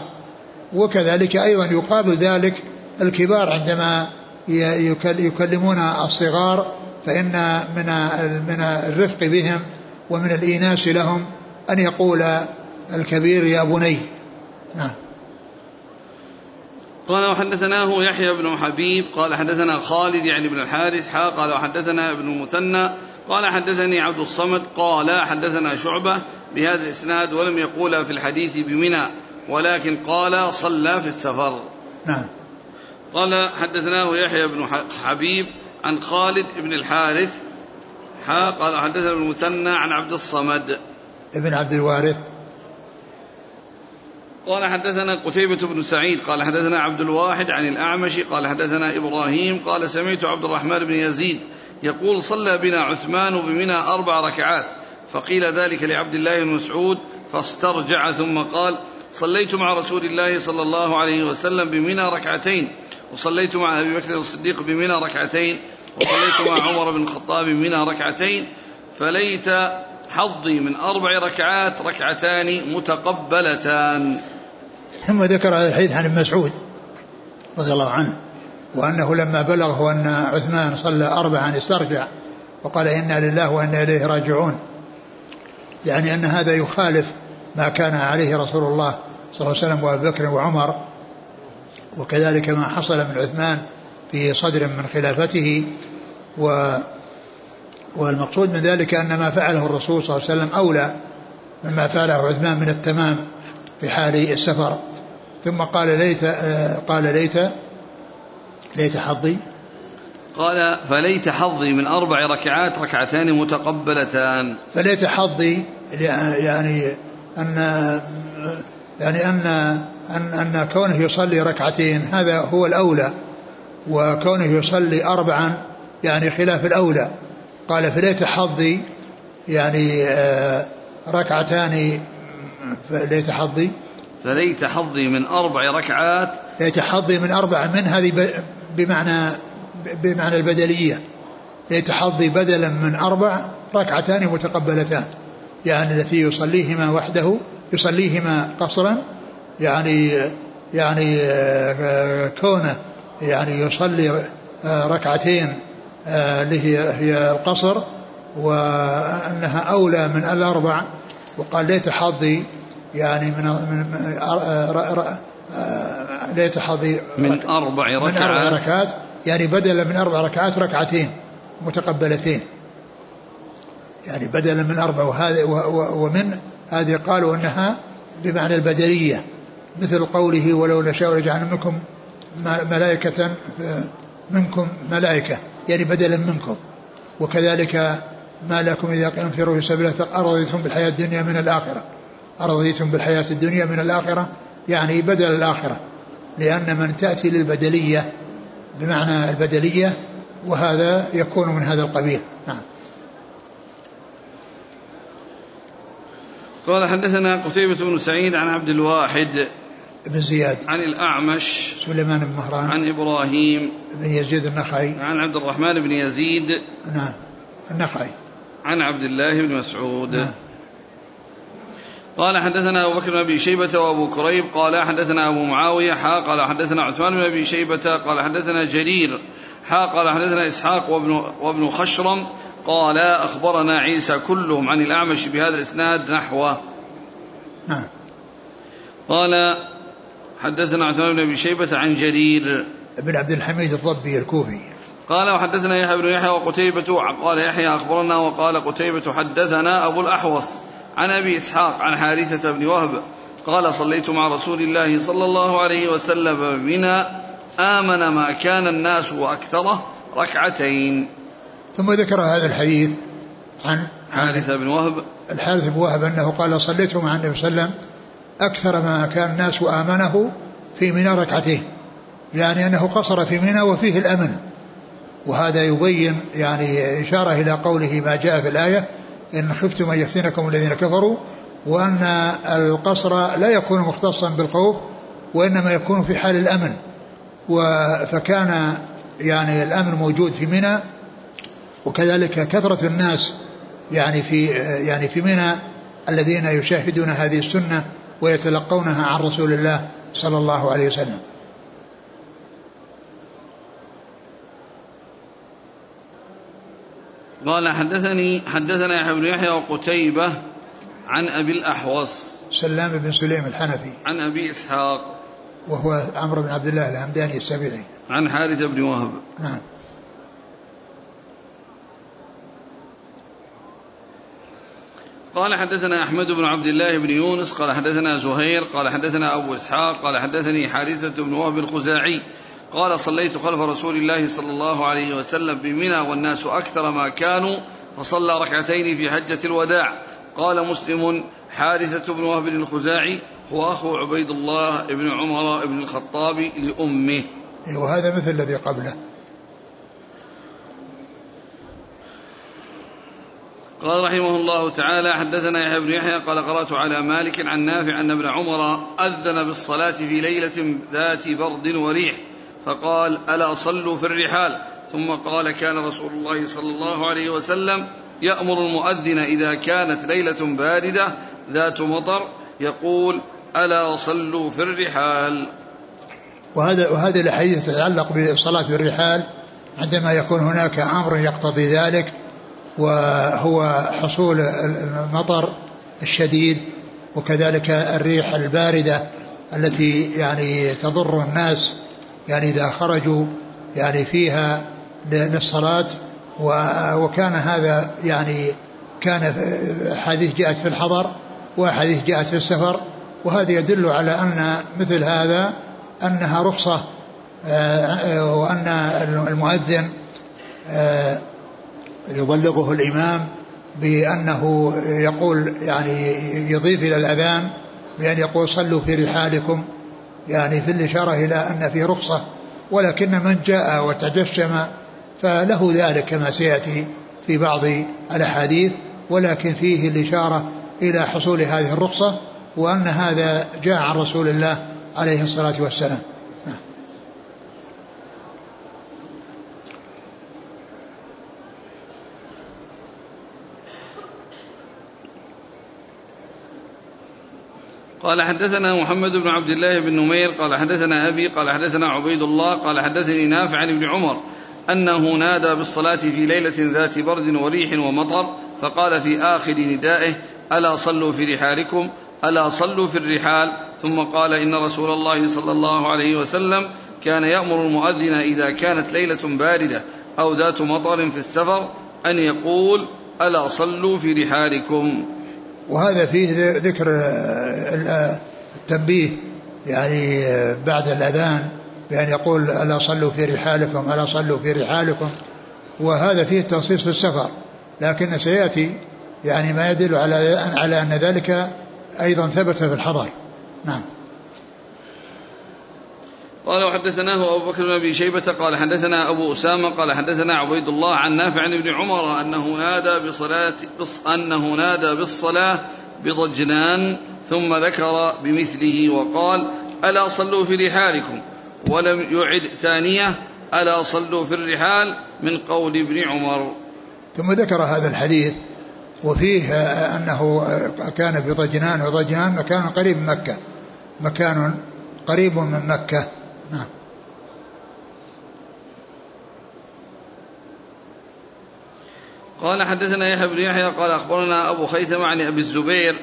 S2: وكذلك أيضا يقابل ذلك الكبار عندما يكلمون الصغار فإن من من الرفق بهم ومن الإيناس لهم أن يقول الكبير يا بني. نعم.
S1: قال وحدثناه يحيى بن حبيب قال حدثنا خالد يعني بن الحارث حا قال وحدثنا ابن المثنى قال حدثني عبد الصمد قال حدثنا شعبة بهذا الإسناد ولم يقول في الحديث بمنى ولكن قال صلى في السفر.
S2: نعم.
S1: قال حدثناه يحيى بن حبيب عن خالد بن الحارث حا قال حدثنا ابن المثنى عن عبد الصمد.
S2: ابن عبد الوارث.
S1: قال حدثنا قتيبة بن سعيد قال حدثنا عبد الواحد عن الأعمش قال حدثنا إبراهيم قال سمعت عبد الرحمن بن يزيد يقول صلى بنا عثمان بمنى أربع ركعات فقيل ذلك لعبد الله بن مسعود فاسترجع ثم قال صليت مع رسول الله صلى الله عليه وسلم بمنى ركعتين وصليت مع أبي بكر الصديق بمنى ركعتين وصليت مع عمر بن الخطاب بمنى ركعتين فليت حظي من أربع ركعات ركعتان متقبلتان.
S2: ثم ذكر هذا الحديث عن ابن مسعود رضي الله عنه وأنه لما بلغه أن عثمان صلى أربعا استرجع وقال إنا لله وإنا إليه راجعون. يعني أن هذا يخالف ما كان عليه رسول الله صلى الله عليه وسلم وأبي بكر وعمر وكذلك ما حصل من عثمان في صدر من خلافته و والمقصود من ذلك أن ما فعله الرسول صلى الله عليه وسلم أولى مما فعله عثمان من التمام في حال السفر. ثم قال ليت قال ليت ليت حظي.
S1: قال فليت حظي من أربع ركعات ركعتان متقبلتان.
S2: فليت حظي يعني أن يعني أن أن أن كونه يصلي ركعتين هذا هو الأولى وكونه يصلي أربعا يعني خلاف الأولى. قال فليت حظي يعني آه، ركعتان فليت حظي
S1: فليت حظي من أربع ركعات.
S2: ليت حظي من أربع من هذه بمعنى بمعنى البدلية. ليت حظي بدلا من أربع ركعتان متقبلتان يعني التي يصليهما وحده يصليهما قصرا يعني يعني آه، كونه يعني يصلي آه، ركعتين آه، اللي هي هي القصر وأنها أولى من الأربع. وقال ليت حظي يعني من من ليت حظي
S1: من أربع ركعات من أربع
S2: ركعات. يعني بدلا من أربع ركعات ركعتين متقبلتين. يعني بدلا من أربع وهذا ومن هذه قالوا إنها بمعنى البدليه مثل قوله ولو نشاء لجعلنا منكم ملائكة منكم ملائكة يعني بدلا منكم. وكذلك ما لكم إذا انفروا في سبيل أرضيتم بالحياة الدنيا من الآخرة. أرضيتم بالحياة الدنيا من الآخرة يعني بدل الآخرة. لأن من تأتي للبدلية بمعنى البدلية وهذا يكون من هذا القبيل. نعم.
S1: قال حدثنا قتيبة بن سعيد عن عبد الواحد
S2: بن زياد.
S1: عن الأعمش.
S2: سليمان بن مهران.
S1: عن إبراهيم.
S2: بن يزيد النخعي.
S1: عن عبد الرحمن بن يزيد.
S2: نعم. النخعي.
S1: عن عبد الله بن مسعود. نعم. قال حدثنا أبو بكر بن أبي شيبة وأبو كريب. قال حدثنا أبو معاوية. حا قال حدثنا عثمان بن أبي شيبة. قال حدثنا جرير. حا قال حدثنا إسحاق وابن, وابن خشرم. قال أخبرنا عيسى كلهم عن الأعمش بهذا الإسناد نحوه.
S2: نعم.
S1: قال حدثنا عثمان بن أبي شيبة عن جرير.
S2: بن عبد الحميد الضبي الكوفي.
S1: قال وحدثنا يحيى بن يحيى وقتيبة قال يحيى أخبرنا وقال قتيبة حدثنا أبو الأحوص عن أبي إسحاق عن حارثة بن وهب قال صليت مع رسول الله صلى الله عليه وسلم بنا آمن ما كان الناس وأكثره ركعتين.
S2: ثم ذكر هذا الحديث عن
S1: حارثة بن وهب.
S2: الحارث بن وهب أنه قال صليت مع النبي صلى الله عليه وسلم أكثر ما كان الناس وآمنه في منى ركعتين يعني أنه قصر في منى وفيه الأمن. وهذا يبين يعني إشارة إلى قوله ما جاء في الآية إن خفتم أن يفتنكم الذين كفروا وأن القصر لا يكون مختصا بالخوف وإنما يكون في حال الأمن. فكان يعني الأمن موجود في منى وكذلك كثرة الناس يعني في يعني في منى الذين يشاهدون هذه السنة ويتلقونها عن رسول الله صلى الله عليه وسلم.
S1: قال حدثني حدثنا يحيى بن يحيى وقتيبة عن أبي الأحوص.
S2: سلام بن سليم الحنفي.
S1: عن أبي إسحاق.
S2: وهو عمرو بن عبد الله الهمداني السبيعي.
S1: عن حارث بن وهب.
S2: نعم.
S1: قال حدثنا أحمد بن عبد الله بن يونس قال حدثنا زهير قال حدثنا أبو إسحاق قال حدثني حارثة بن وهب الخزاعي. قال صليت خلف رسول الله صلى الله عليه وسلم بمنى والناس أكثر ما كانوا فصلى ركعتين في حجة الوداع. قال مسلم حارثة بن وهب الخزاعي هو أخو عبيد الله بن عمر بن الخطاب لأمه.
S2: وهذا مثل الذي قبله.
S1: قال رحمه الله تعالى حدثنا يحيى بن يحيى قال قرأت على مالك عن نافع أن ابن عمر أذن بالصلاة في ليلة ذات برد وريح فقال ألا صلوا في الرحال؟ ثم قال كان رسول الله صلى الله عليه وسلم يأمر المؤذن إذا كانت ليلة باردة ذات مطر يقول ألا صلوا في الرحال.
S2: وهذا وهذه الاحاديث تتعلق بالصلاه بالرحال عندما يكون هناك أمر يقتضي ذلك وهو حصول المطر الشديد وكذلك الريح الباردة التي يعني تضر الناس يعني إذا خرجوا يعني فيها للصلاة. وكان هذا يعني كان احاديث جاءت في الحضر واحاديث جاءت في السفر. وهذا يدل على أن مثل هذا أنها رخصة آه، وأن المؤذن آه، يبلغه الإمام بأنه يقول يعني يضيف إلى الأذان بأن يقول صلوا في رحالكم يعني في الإشارة إلى أن في رخصة ولكن من جاء وتجشم فله ذلك كما سيأتي في بعض الأحاديث ولكن فيه الإشارة إلى حصول هذه الرخصة وأن هذا جاء عن رسول الله عليه الصلاة والسلام.
S1: قال حدثنا محمد بن عبد الله بن نمير قال حدثنا أبي قال حدثنا عبيد الله قال حدثني نافع عن ابن عمر أنه نادى بالصلاة في ليلة ذات برد وريح ومطر فقال في آخر ندائه ألا صلوا في رحالكم ألا صلوا في الرحال ثم قال إن رسول الله صلى الله عليه وسلم كان يأمر المؤذن إذا كانت ليلة باردة أو ذات مطر في السفر أن يقول ألا صلوا في رحالكم
S2: وهذا فيه ذكر التنبيه يعني بعد الأذان بأن يقول ألا صلوا في رحالكم ألا صلوا في رحالكم. وهذا فيه التنصيص في السفر لكن سيأتي يعني ما يدل على على أن ذلك أيضا ثبت في الحضر. نعم.
S1: قال وحدثناه أبو بكر بن أبي شيبة قال حدثنا أبو أسامة قال حدثنا عبيد الله عن نافع عن ابن عمر أنه نادى بصلاة أنه نادى بالصلاة بضجنان ثم ذكر بمثله وقال ألا صلوا في رحالكم؟ ولم يعد ثانية ألا صلوا في الرحال من قول ابن عمر.
S2: ثم ذكر هذا الحديث وفيه أنه كان في ضجنان وضجنان مكان قريب من مكة مكان قريب من مكة. نعم.
S1: قال حدثنا يحيى بن يحيى قال أخبرنا أبو خيثمه عن أبي الزبير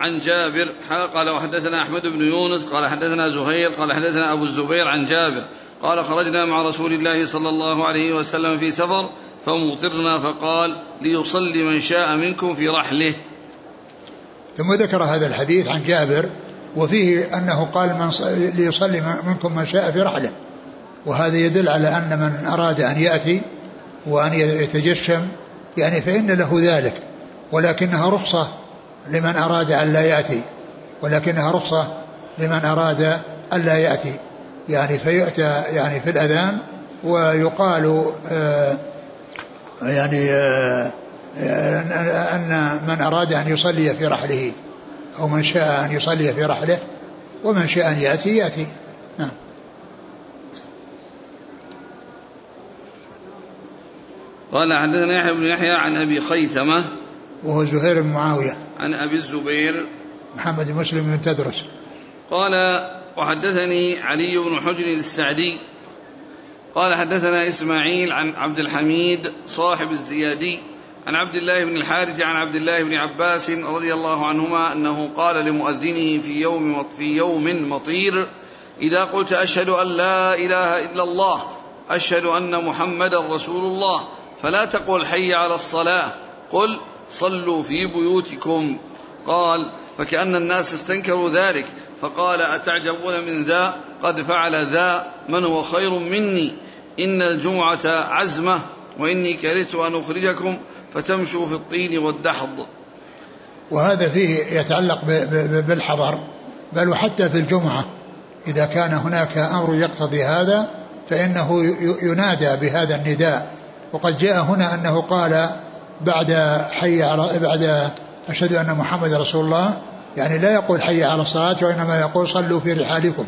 S1: عن جابر قال وحدثنا أحمد بن يونس قال حدثنا زهير قال حدثنا أبو الزبير عن جابر قال خرجنا مع رسول الله صلى الله عليه وسلم في سفر فمطرنا فقال ليصلي من شاء منكم في رحله.
S2: ثم ذكر هذا الحديث عن جابر وفيه أنه قال من ليصلي منكم من شاء في رحلة. وهذا يدل على أن من أراد أن يأتي وأن يتجشم يعني فإن له ذلك. ولكنها رخصة لمن أراد أن لا يأتي. ولكنها رخصة لمن أراد أن لا يأتي. يعني فيؤتى يعني في الأذان ويقال آه يعني آه أن من أراد أن يصلي في رحله. أو من شاء أن يصلي في رحله ومن شاء أن يأتي يأتي. نعم.
S1: قال حدثنا يحيى بن يحيى عن أبي خيثمة
S2: وهو زهير بن معاوية.
S1: عن أبي الزبير.
S2: محمد بن مسلم بن تدرس.
S1: قال وحدثني علي بن حجر السعدي. قال حدثنا إسماعيل عن عبد الحميد صاحب الزيادي. عن عبد الله بن الحارث عن عبد الله بن عباس رضي الله عنهما أنه قال لمؤذنه في يوم في يوم مطير إذا قلت أشهد أن لا إله إلا الله أشهد أن محمدا رسول الله فلا تقل حي على الصلاة قل صلوا في بيوتكم. قال فكأن الناس استنكروا ذلك فقال أتعجبون من ذا؟ قد فعل ذا من هو خير مني؟ إن الجمعة عزمة وإني كرهت أن أخرجكم فتمشوا في الطين والدحض.
S2: وهذا فيه يتعلق بالحضر بل وحتى في الجمعة. إذا كان هناك أمر يقتضي هذا فإنه ينادى بهذا النداء. وقد جاء هنا أنه قال بعد حي على بعد أشهد أن محمد رسول الله يعني لا يقول حي على الصلاة وإنما يقول صلوا في رحالكم.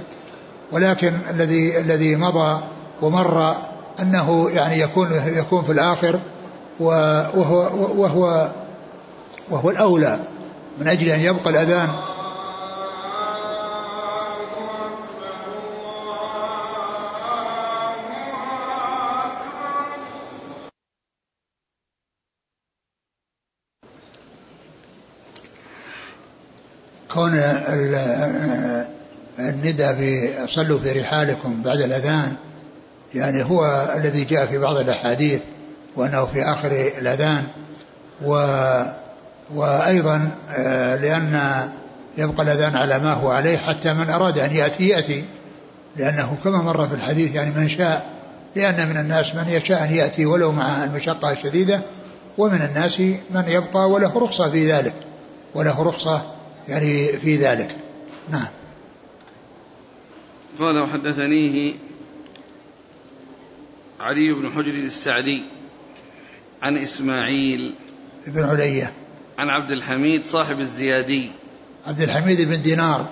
S2: ولكن الذي الذي مضى ومر أنه يعني يكون يكون في الآخر وهو, وهو, وهو الأولى من أجل أن يبقى الأذان. كون الندى في صلوا في رحالكم بعد الأذان يعني هو الذي جاء في بعض الأحاديث وأنه في آخر الأذان و وأيضا آه، لأن يبقى الأذان على ما هو عليه حتى من أراد أن يأتي يأتي. لأنه كما مر في الحديث يعني من شاء لأن من الناس من يشاء أن يأتي ولو مع المشقة الشديدة ومن الناس من يبقى وله رخصة في ذلك. وله رخصة يعني في ذلك. نعم.
S1: قال وحدثنيه علي بن حجر السعدي. عن إسماعيل
S2: بن علية.
S1: عن عبد الحميد صاحب الزيادي.
S2: عبد الحميد بن دينار.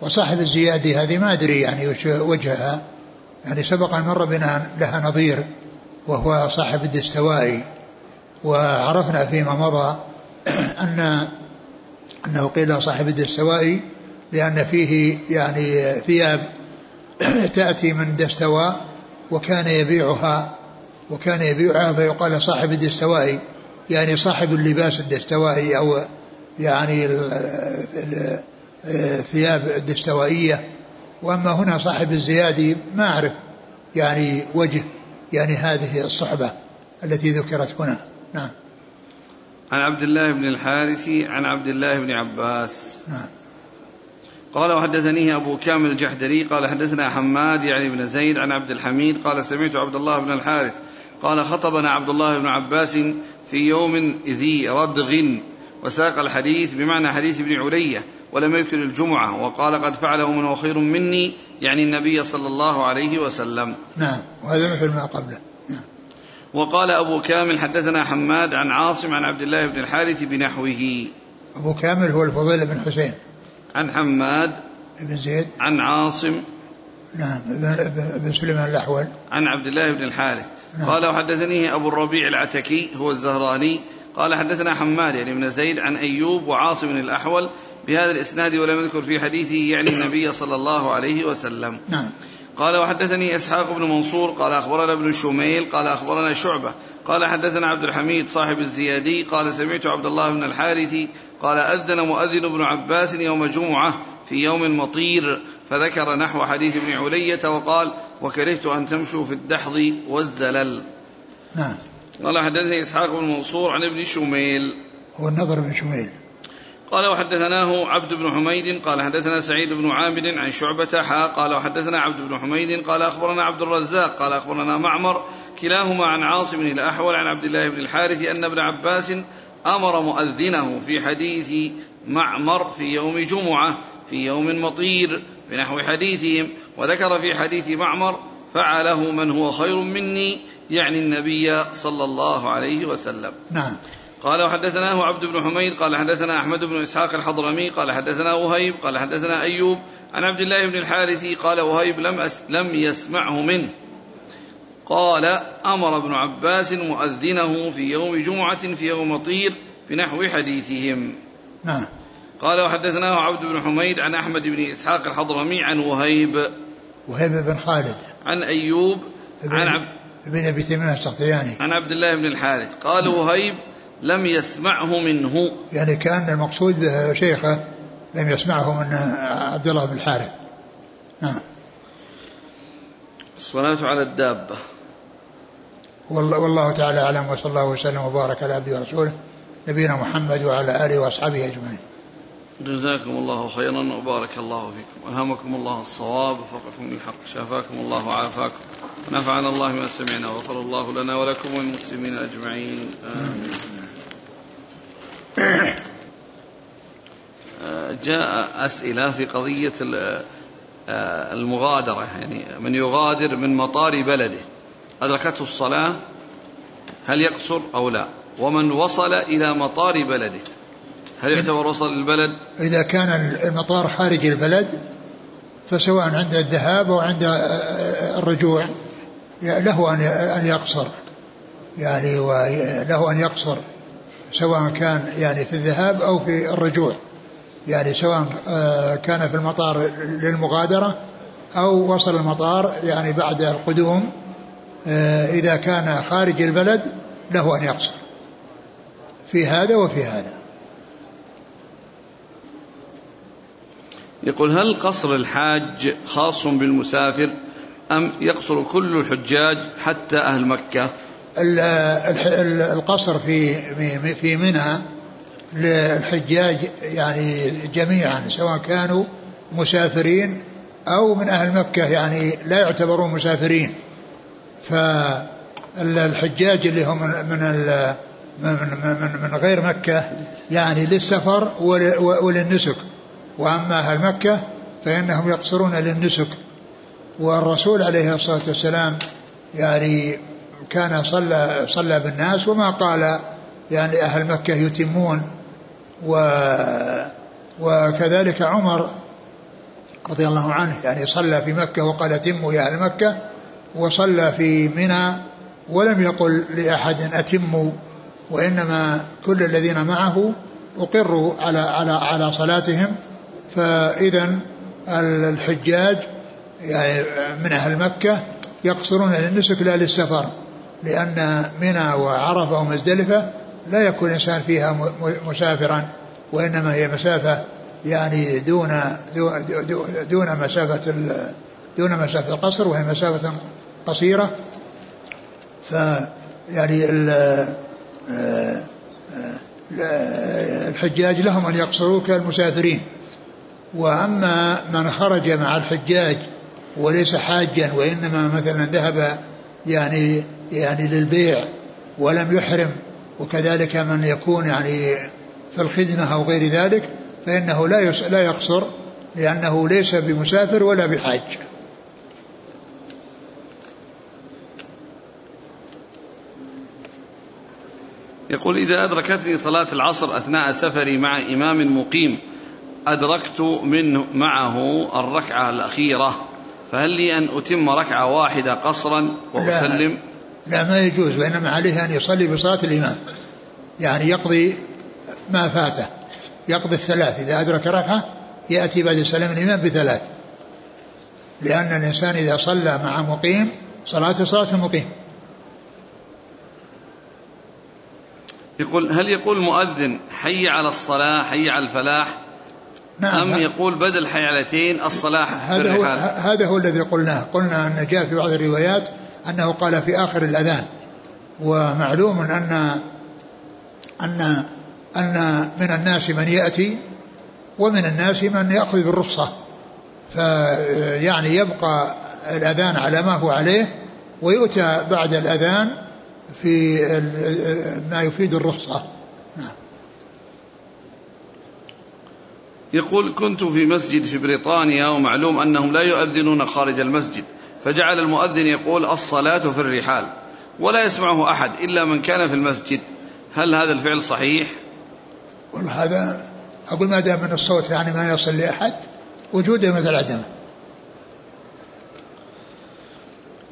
S2: وصاحب الزيادي هذه ما أدري يعني وش وجهها. يعني سبق أن مر بنا لها نظير وهو صاحب الدستوائي. وعرفنا فيما مضى أن أنه قيل صاحب الدستوائي لأن فيه يعني ثياب تأتي من دستواء وكان يبيعها وكان يبيعها فيقال صاحب الدستوائي. يعني صاحب اللباس الدستوائي أو يعني الثياب الدستوائية. وأما هنا صاحب الزيادي ما أعرف يعني وجه يعني هذه الصحبة التي ذكرت هنا. نعم.
S1: عن عبد الله بن الحارث عن عبد الله بن عباس.
S2: نعم.
S1: قال وحدثنيه أبو كامل الجحدري قال حدثنا حماد يعني بن زيد عن عبد الحميد قال سمعت عبد الله بن الحارث قال خطبنا عبد الله بن عباس في يوم ذي ردغ وساق الحديث بمعنى حديث ابن علية ولم يذكر الجمعة وقال قد فعله من هو خير مني يعني النبي صلى الله عليه وسلم.
S2: نعم وهذا مثل ما قبله. نعم.
S1: وقال أبو كامل حدثنا حماد عن عاصم عن عبد الله بن الحارث بنحوه.
S2: أبو كامل هو الفضيل بن حسين.
S1: عن حماد
S2: بن زيد.
S1: عن عاصم
S2: نعم بن سليمان الأحول.
S1: عن عبد الله بن الحارث. قال وحدثني أبو الربيع العتكي هو الزهراني. قال حدثنا حماد يعني بن زيد عن أيوب وعاصم الأحول بهذا الإسناد ولم يذكر في حديثه يعني النبي صلى الله عليه وسلم.
S2: نعم.
S1: قال وحدثني إسحاق بن منصور قال أخبرنا ابن شميل قال أخبرنا شعبة. قال حدثنا عبد الحميد صاحب الزيادي قال سمعت عبد الله بن الحارث قال أذن مؤذن ابن عباس يوم جمعة في يوم مطير فذكر نحو حديث ابن علية وقال وكرهت أن تمشوا في الدحض والزلل.
S2: نعم.
S1: قال حدثني إسحاق بن منصور عن ابن شميل.
S2: هو النظر بن شميل.
S1: قال وحدثناه عبد بن حميد قال حدثنا سعيد بن عامر عن شعبة حا قال وحدثنا عبد بن حميد قال أخبرنا عبد الرزاق قال أخبرنا معمر كلاهما عن عاصم الأحول عن عبد الله بن الحارث أن ابن عباس أمر مؤذنه في حديث معمر في يوم جمعة في يوم مطير بنحو حديثهم. وذكر في حديث معمر فعله من هو خير مني يعني النبي صلى الله عليه وسلم.
S2: نعم.
S1: قال وحدثناه عبد بن حميد قال حدثنا أحمد بن إسحاق الحضرمي قال حدثنا وهيب قال حدثنا أيوب عن عبد الله بن الحارث قال وهيب لم أس لم يسمعه منه. قال أمر ابن عباس مؤذنه في يوم جمعة في يوم طير بنحو حديثهم.
S2: نعم.
S1: قال وحدثناه عبد بن حميد عن أحمد بن إسحاق الحضرمي عن وهيب.
S2: وهيب بن خالد.
S1: عن أيوب عن عبد
S2: ابن أبي تيمية السختياني.
S1: عن عبد الله بن الحارث. قال وهيب لم يسمعه منه.
S2: يعني كان المقصود شيخه لم يسمعه من عبد الله بن الحارث. نعم
S1: الصلاة على الدابة.
S2: والله, والله تعالى أعلم وصلى الله وسلم وبارك على عبده ورسوله نبينا محمد وعلى آله وأصحابه أجمعين.
S1: جزاكم الله خيرا وبارك الله فيكم. ألهمكم الله الصواب وفقكم للحق. شافاكم الله وعافاكم. ونفعنا الله ما سمعنا وغفر الله لنا ولكم والمسلمين أجمعين. آمين. [CLEARS THROAT] جاء أسئلة في قضية المغادرة. يعني من يغادر من مطار بلده. أدركته الصلاة؟ هل يقصر أو لا؟ ومن وصل إلى مطار بلده. هل يعتبر وصل البلد؟
S2: إذا كان المطار خارج البلد فسواء عند الذهاب أو عند الرجوع له أن يقصر. يعني وله أن يقصر سواء كان يعني في الذهاب أو في الرجوع. يعني سواء آه، كان في المطار للمغادرة أو وصل المطار يعني بعد القدوم آه، إذا كان خارج البلد له أن يقصر. في هذا وفي هذا.
S1: يقول هل قصر الحاج خاص بالمسافر أم يقصر كل الحجاج حتى أهل مكة؟
S2: القصر في في منى للحجاج يعني جميعا سواء كانوا مسافرين أو من أهل مكة يعني لا يعتبرون مسافرين. فالحجاج اللي هم من من من, غير مكة يعني للسفر وللنسك. وأما أهل مكة فإنهم يقصرون للنسك. والرسول عليه الصلاة والسلام يعني كان صلى صلى بالناس وما قال يعني أهل مكة يتمون. و وكذلك عمر رضي الله عنه يعني صلى في مكة وقال أتموا يا أهل مكة وصلى في منى ولم يقل لأحد أتموا وإنما كل الذين معه أقروا على على على صلاتهم. فإذا الحجاج يعني من أهل مكة يقصرون للنسك لا للسفر لأن منى وعرفة ومزدلفة لا يكون الإنسان فيها مسافرا وإنما هي مسافة يعني دون دون مسافة دون مسافة القصر وهي مسافة قصيرة. ف يعني الحجاج لهم أن يقصروا كالمسافرين وأما من خرج مع الحجاج وليس حاجا وإنما مثلا ذهب يعني يعني للبيع ولم يحرم وكذلك من يكون يعني في الخدمة أو غير ذلك فإنه لا لا يقصر لأنه ليس بمسافر ولا بحاج.
S1: يقول إذا أدركتني صلاة العصر أثناء سفري مع إمام مقيم أدركت منه معه الركعة الأخيرة فهل لي أن أتم ركعة واحدة قصرا وأسلم؟ لا,
S2: لا ما يجوز وإنما عليه أن يصلي بصلاة الإمام. يعني يقضي ما فاته يقضي الثلاث إذا أدرك ركعة يأتي بعد سلام الإمام بثلاث. لأن الإنسان إذا صلى مع مقيم صلاة صلاة المقيم
S1: يقول هل يقول المؤذن حي على الصلاة حي على الفلاح؟ نعم. أم يقول بدل حيالتين الصلاة
S2: هذا هو هذا هو الذي قلناه. قلنا أن جاء في بعض الروايات أنه قال في آخر الأذان. ومعلوم أن أن أن من الناس من يأتي ومن الناس من يأخذ بالرخصة. فيعني يبقى الأذان على ما هو عليه ويؤتى بعد الأذان في ما يفيد الرخصة.
S1: يقول كنت في مسجد في بريطانيا ومعلوم أنهم لا يؤذنون خارج المسجد فجعل المؤذن يقول الصلاة في الرحال ولا يسمعه أحد إلا من كان في المسجد. هل هذا الفعل صحيح؟
S2: هذا أقول ما دام من الصوت يعني ما يصل لأحد وجوده مثل عدمه.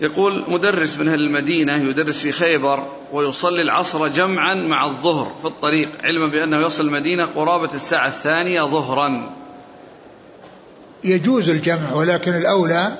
S1: يقول مدرس من أهل المدينة يدرس في خيبر ويصلي العصر جمعا مع الظهر في الطريق علما بأنه يصل المدينة قرابة الساعة الثانية ظهرا.
S2: يجوز الجمع ولكن الأولى